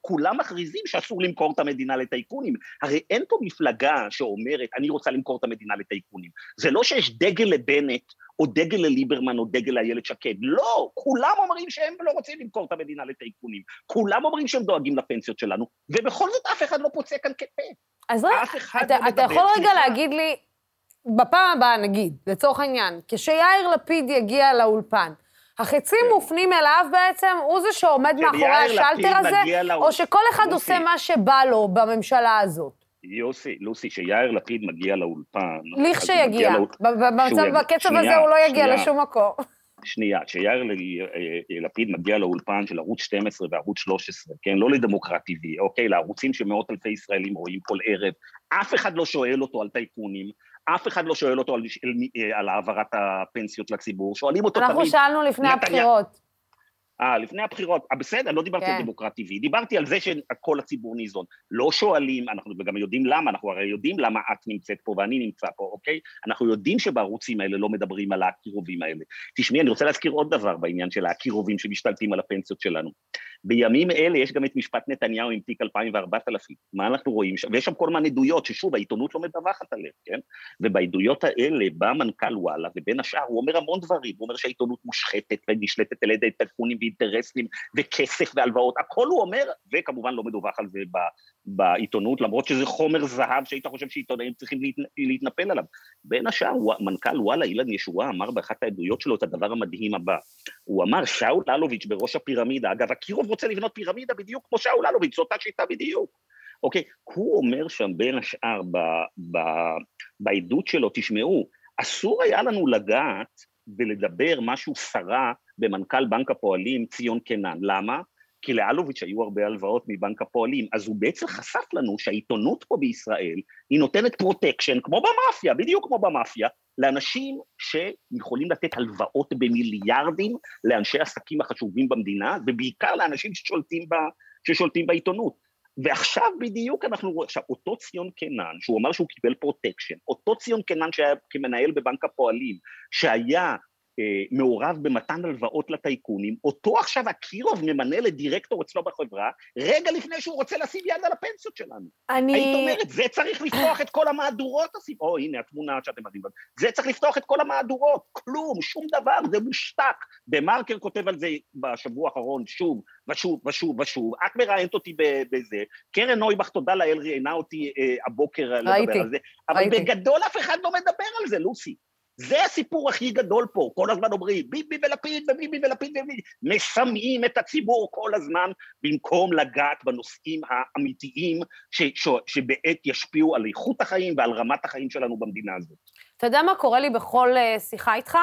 Speaker 6: כולם מכריזים שאסור למכור את המדינה לטייקונים. הרי אין פה מפלגה שאומרת, אני רוצה למכור את המדינה לטייקונים. זה לא שיש דגל לבנט, או דגל לליברמן, או דגל לאיילת שקד. לא, כולם אומרים שהם לא רוצים למכור את המדינה לטייקונים. כולם אומרים שהם דואגים לפנסיות שלנו, ובכל זאת אף אחד לא פוצע כאן כפה.
Speaker 1: אז רגע, אתה,
Speaker 6: לא
Speaker 1: אתה יכול רגע. להגיד לי, בפעם הבאה נגיד, לצורך העניין, כשיאיר לפיד יגיע לאולפן, החצים
Speaker 6: כן.
Speaker 1: מופנים אליו בעצם, הוא זה שעומד מאחורי השלטר הזה, או שכל אחד
Speaker 6: לוסי.
Speaker 1: עושה מה שבא לו בממשלה הזאת?
Speaker 6: יוסי, לוסי, שיאיר לפיד מגיע לאולפן...
Speaker 1: לכשיגיע. במצב, בקצב הזה הוא לא יגיע. לשום מקום.
Speaker 6: שנייה, כשיאיר אה, לפיד מגיע לאולפן של ערוץ 12 וערוץ 13, כן, לא לדמוקרט TV, אוקיי, לערוצים שמאות אלפי ישראלים רואים כל ערב, אף אחד לא שואל אותו על טייקונים, אף אחד לא שואל אותו על, על, על העברת הפנסיות לציבור, שואלים אותו
Speaker 1: אנחנו
Speaker 6: תמיד,
Speaker 1: שאלנו לפני
Speaker 6: נתניה-
Speaker 1: הבחירות.
Speaker 6: אה, לפני הבחירות, אה, בסדר, לא דיברתי
Speaker 1: כן.
Speaker 6: על דמוקרט TV, דיברתי על זה שכל הציבור ניזון. לא שואלים, אנחנו וגם יודעים למה, אנחנו הרי יודעים למה את נמצאת פה ואני נמצא פה, אוקיי? אנחנו יודעים שבערוצים האלה לא מדברים על הקירובים האלה. תשמעי, אני רוצה להזכיר עוד דבר בעניין של הקירובים שמשתלטים על הפנסיות שלנו. בימים אלה יש גם את משפט נתניהו עם תיק 2000 ו-4000. מה אנחנו רואים שם? ויש שם כל מיני עדויות, ששוב, העיתונות לא מדווחת עליהן, כן? ובעדויות האלה בא מנכ"ל וואלה, ובין השאר הוא אומר המון דברים, הוא אומר שהעיתונות מושחתת ונשלטת על ידי טייקונים ואינטרסים וכסף והלוואות, הכל הוא אומר, וכמובן לא מדווח על זה בעיתונות, למרות שזה חומר זהב שהיית חושב שעיתונאים צריכים להת, להתנפל עליו. בין השאר, מנכ"ל וואלה, אילן ישועה, אמר באחת העדויות שלו את הדבר המדהים הבא. הוא אמר, שאול אלוביץ' בראש הפירמידה, אגב, אקירוב רוצה לבנות פירמידה בדיוק כמו שאול אלוביץ', זו אותה שיטה בדיוק. אוקיי, הוא אומר שם בין השאר ב, ב, בעדות שלו, תשמעו, אסור היה לנו לגעת ולדבר משהו סרה במנכ"ל בנק הפועלים ציון קנן. למה? כי לאלוביץ' היו הרבה הלוואות מבנק הפועלים, אז הוא בעצם חשף לנו שהעיתונות פה בישראל, היא נותנת פרוטקשן, כמו במאפיה, בדיוק כמו במאפיה, לאנשים שיכולים לתת הלוואות במיליארדים לאנשי עסקים החשובים במדינה, ובעיקר לאנשים ששולטים, ב, ששולטים בעיתונות. ועכשיו בדיוק אנחנו רואים, עכשיו אותו ציון קנן, שהוא אמר שהוא קיבל פרוטקשן, אותו ציון קנן שהיה כמנהל בבנק הפועלים, שהיה מעורב במתן הלוואות לטייקונים, אותו עכשיו אקירוב ממנה לדירקטור אצלו בחברה, רגע לפני שהוא רוצה לשים יד על הפנסיות שלנו.
Speaker 1: אני...
Speaker 6: היית אומרת, זה צריך לפתוח את כל המהדורות, או הנה התמונה שאתם מדהים, זה צריך לפתוח את כל המהדורות, כלום, שום דבר, זה מושתק. דה מרקר כותב על זה בשבוע האחרון שוב ושוב ושוב ושוב, את מראיינת אותי בזה, קרן נויבך, תודה לאל, ראיינה אותי אה, הבוקר לדבר על זה, אבל. בגדול אף אחד לא מדבר על זה, לוסי. זה הסיפור הכי גדול פה, כל הזמן אומרים ביבי ולפיד וביבי ולפיד וביבי, מסמאים את הציבור כל הזמן במקום לגעת בנושאים האמיתיים ש, ש, שבעת ישפיעו על איכות החיים ועל רמת החיים שלנו במדינה הזאת.
Speaker 1: אתה יודע מה קורה לי בכל uh, שיחה איתך?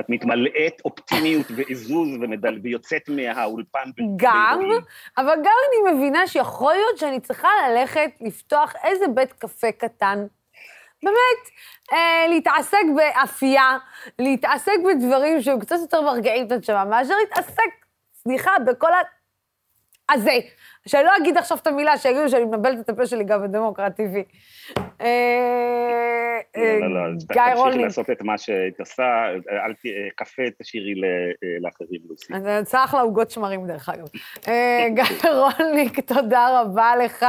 Speaker 6: את מתמלאת אופטימיות ועזוז ומדל... ויוצאת מהאולפן.
Speaker 1: גם, אבל גם אני מבינה שיכול להיות שאני צריכה ללכת לפתוח איזה בית קפה קטן. באמת, אה, להתעסק באפייה, להתעסק בדברים שהם קצת יותר מרגעים את הנשמה, מאשר להתעסק, סליחה, בכל ה... הזה. שאני לא אגיד עכשיו את המילה, שיגידו שאני מבלבלת את הפה שלי גם בדמוקרט TV.
Speaker 6: אה, לא, לא, לא, גיא רולניק. תמשיכי לעשות את מה שאת עושה, אל ת... קפה תשאירי לאחרים, לוסי.
Speaker 1: אני צריך לעוגות שמרים, דרך אגב. אה, גיא רולניק, תודה רבה לך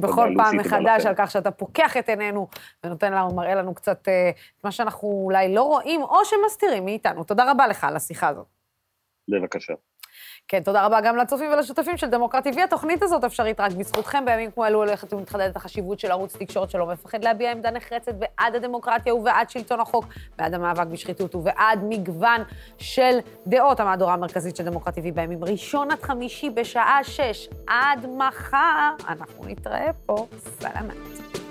Speaker 1: בכל פעם מחדש על כך שאתה פוקח את עינינו ונותן לנו, מראה לנו קצת את מה שאנחנו אולי לא רואים, או שמסתירים מאיתנו. תודה רבה לך על השיחה הזאת.
Speaker 6: בבקשה.
Speaker 1: כן, תודה רבה גם לצופים ולשותפים של דמוקרט TV. התוכנית הזאת אפשרית רק בזכותכם. בימים כמו אלו הולכת ומתחדדת החשיבות של ערוץ תקשורת שלא מפחד להביע עמדה נחרצת בעד הדמוקרטיה ובעד שלטון החוק, בעד המאבק בשחיתות ובעד מגוון של דעות. המהדורה המרכזית של דמוקרט TV בימים ראשון עד חמישי בשעה שש. עד מחר, אנחנו נתראה פה. סלמת.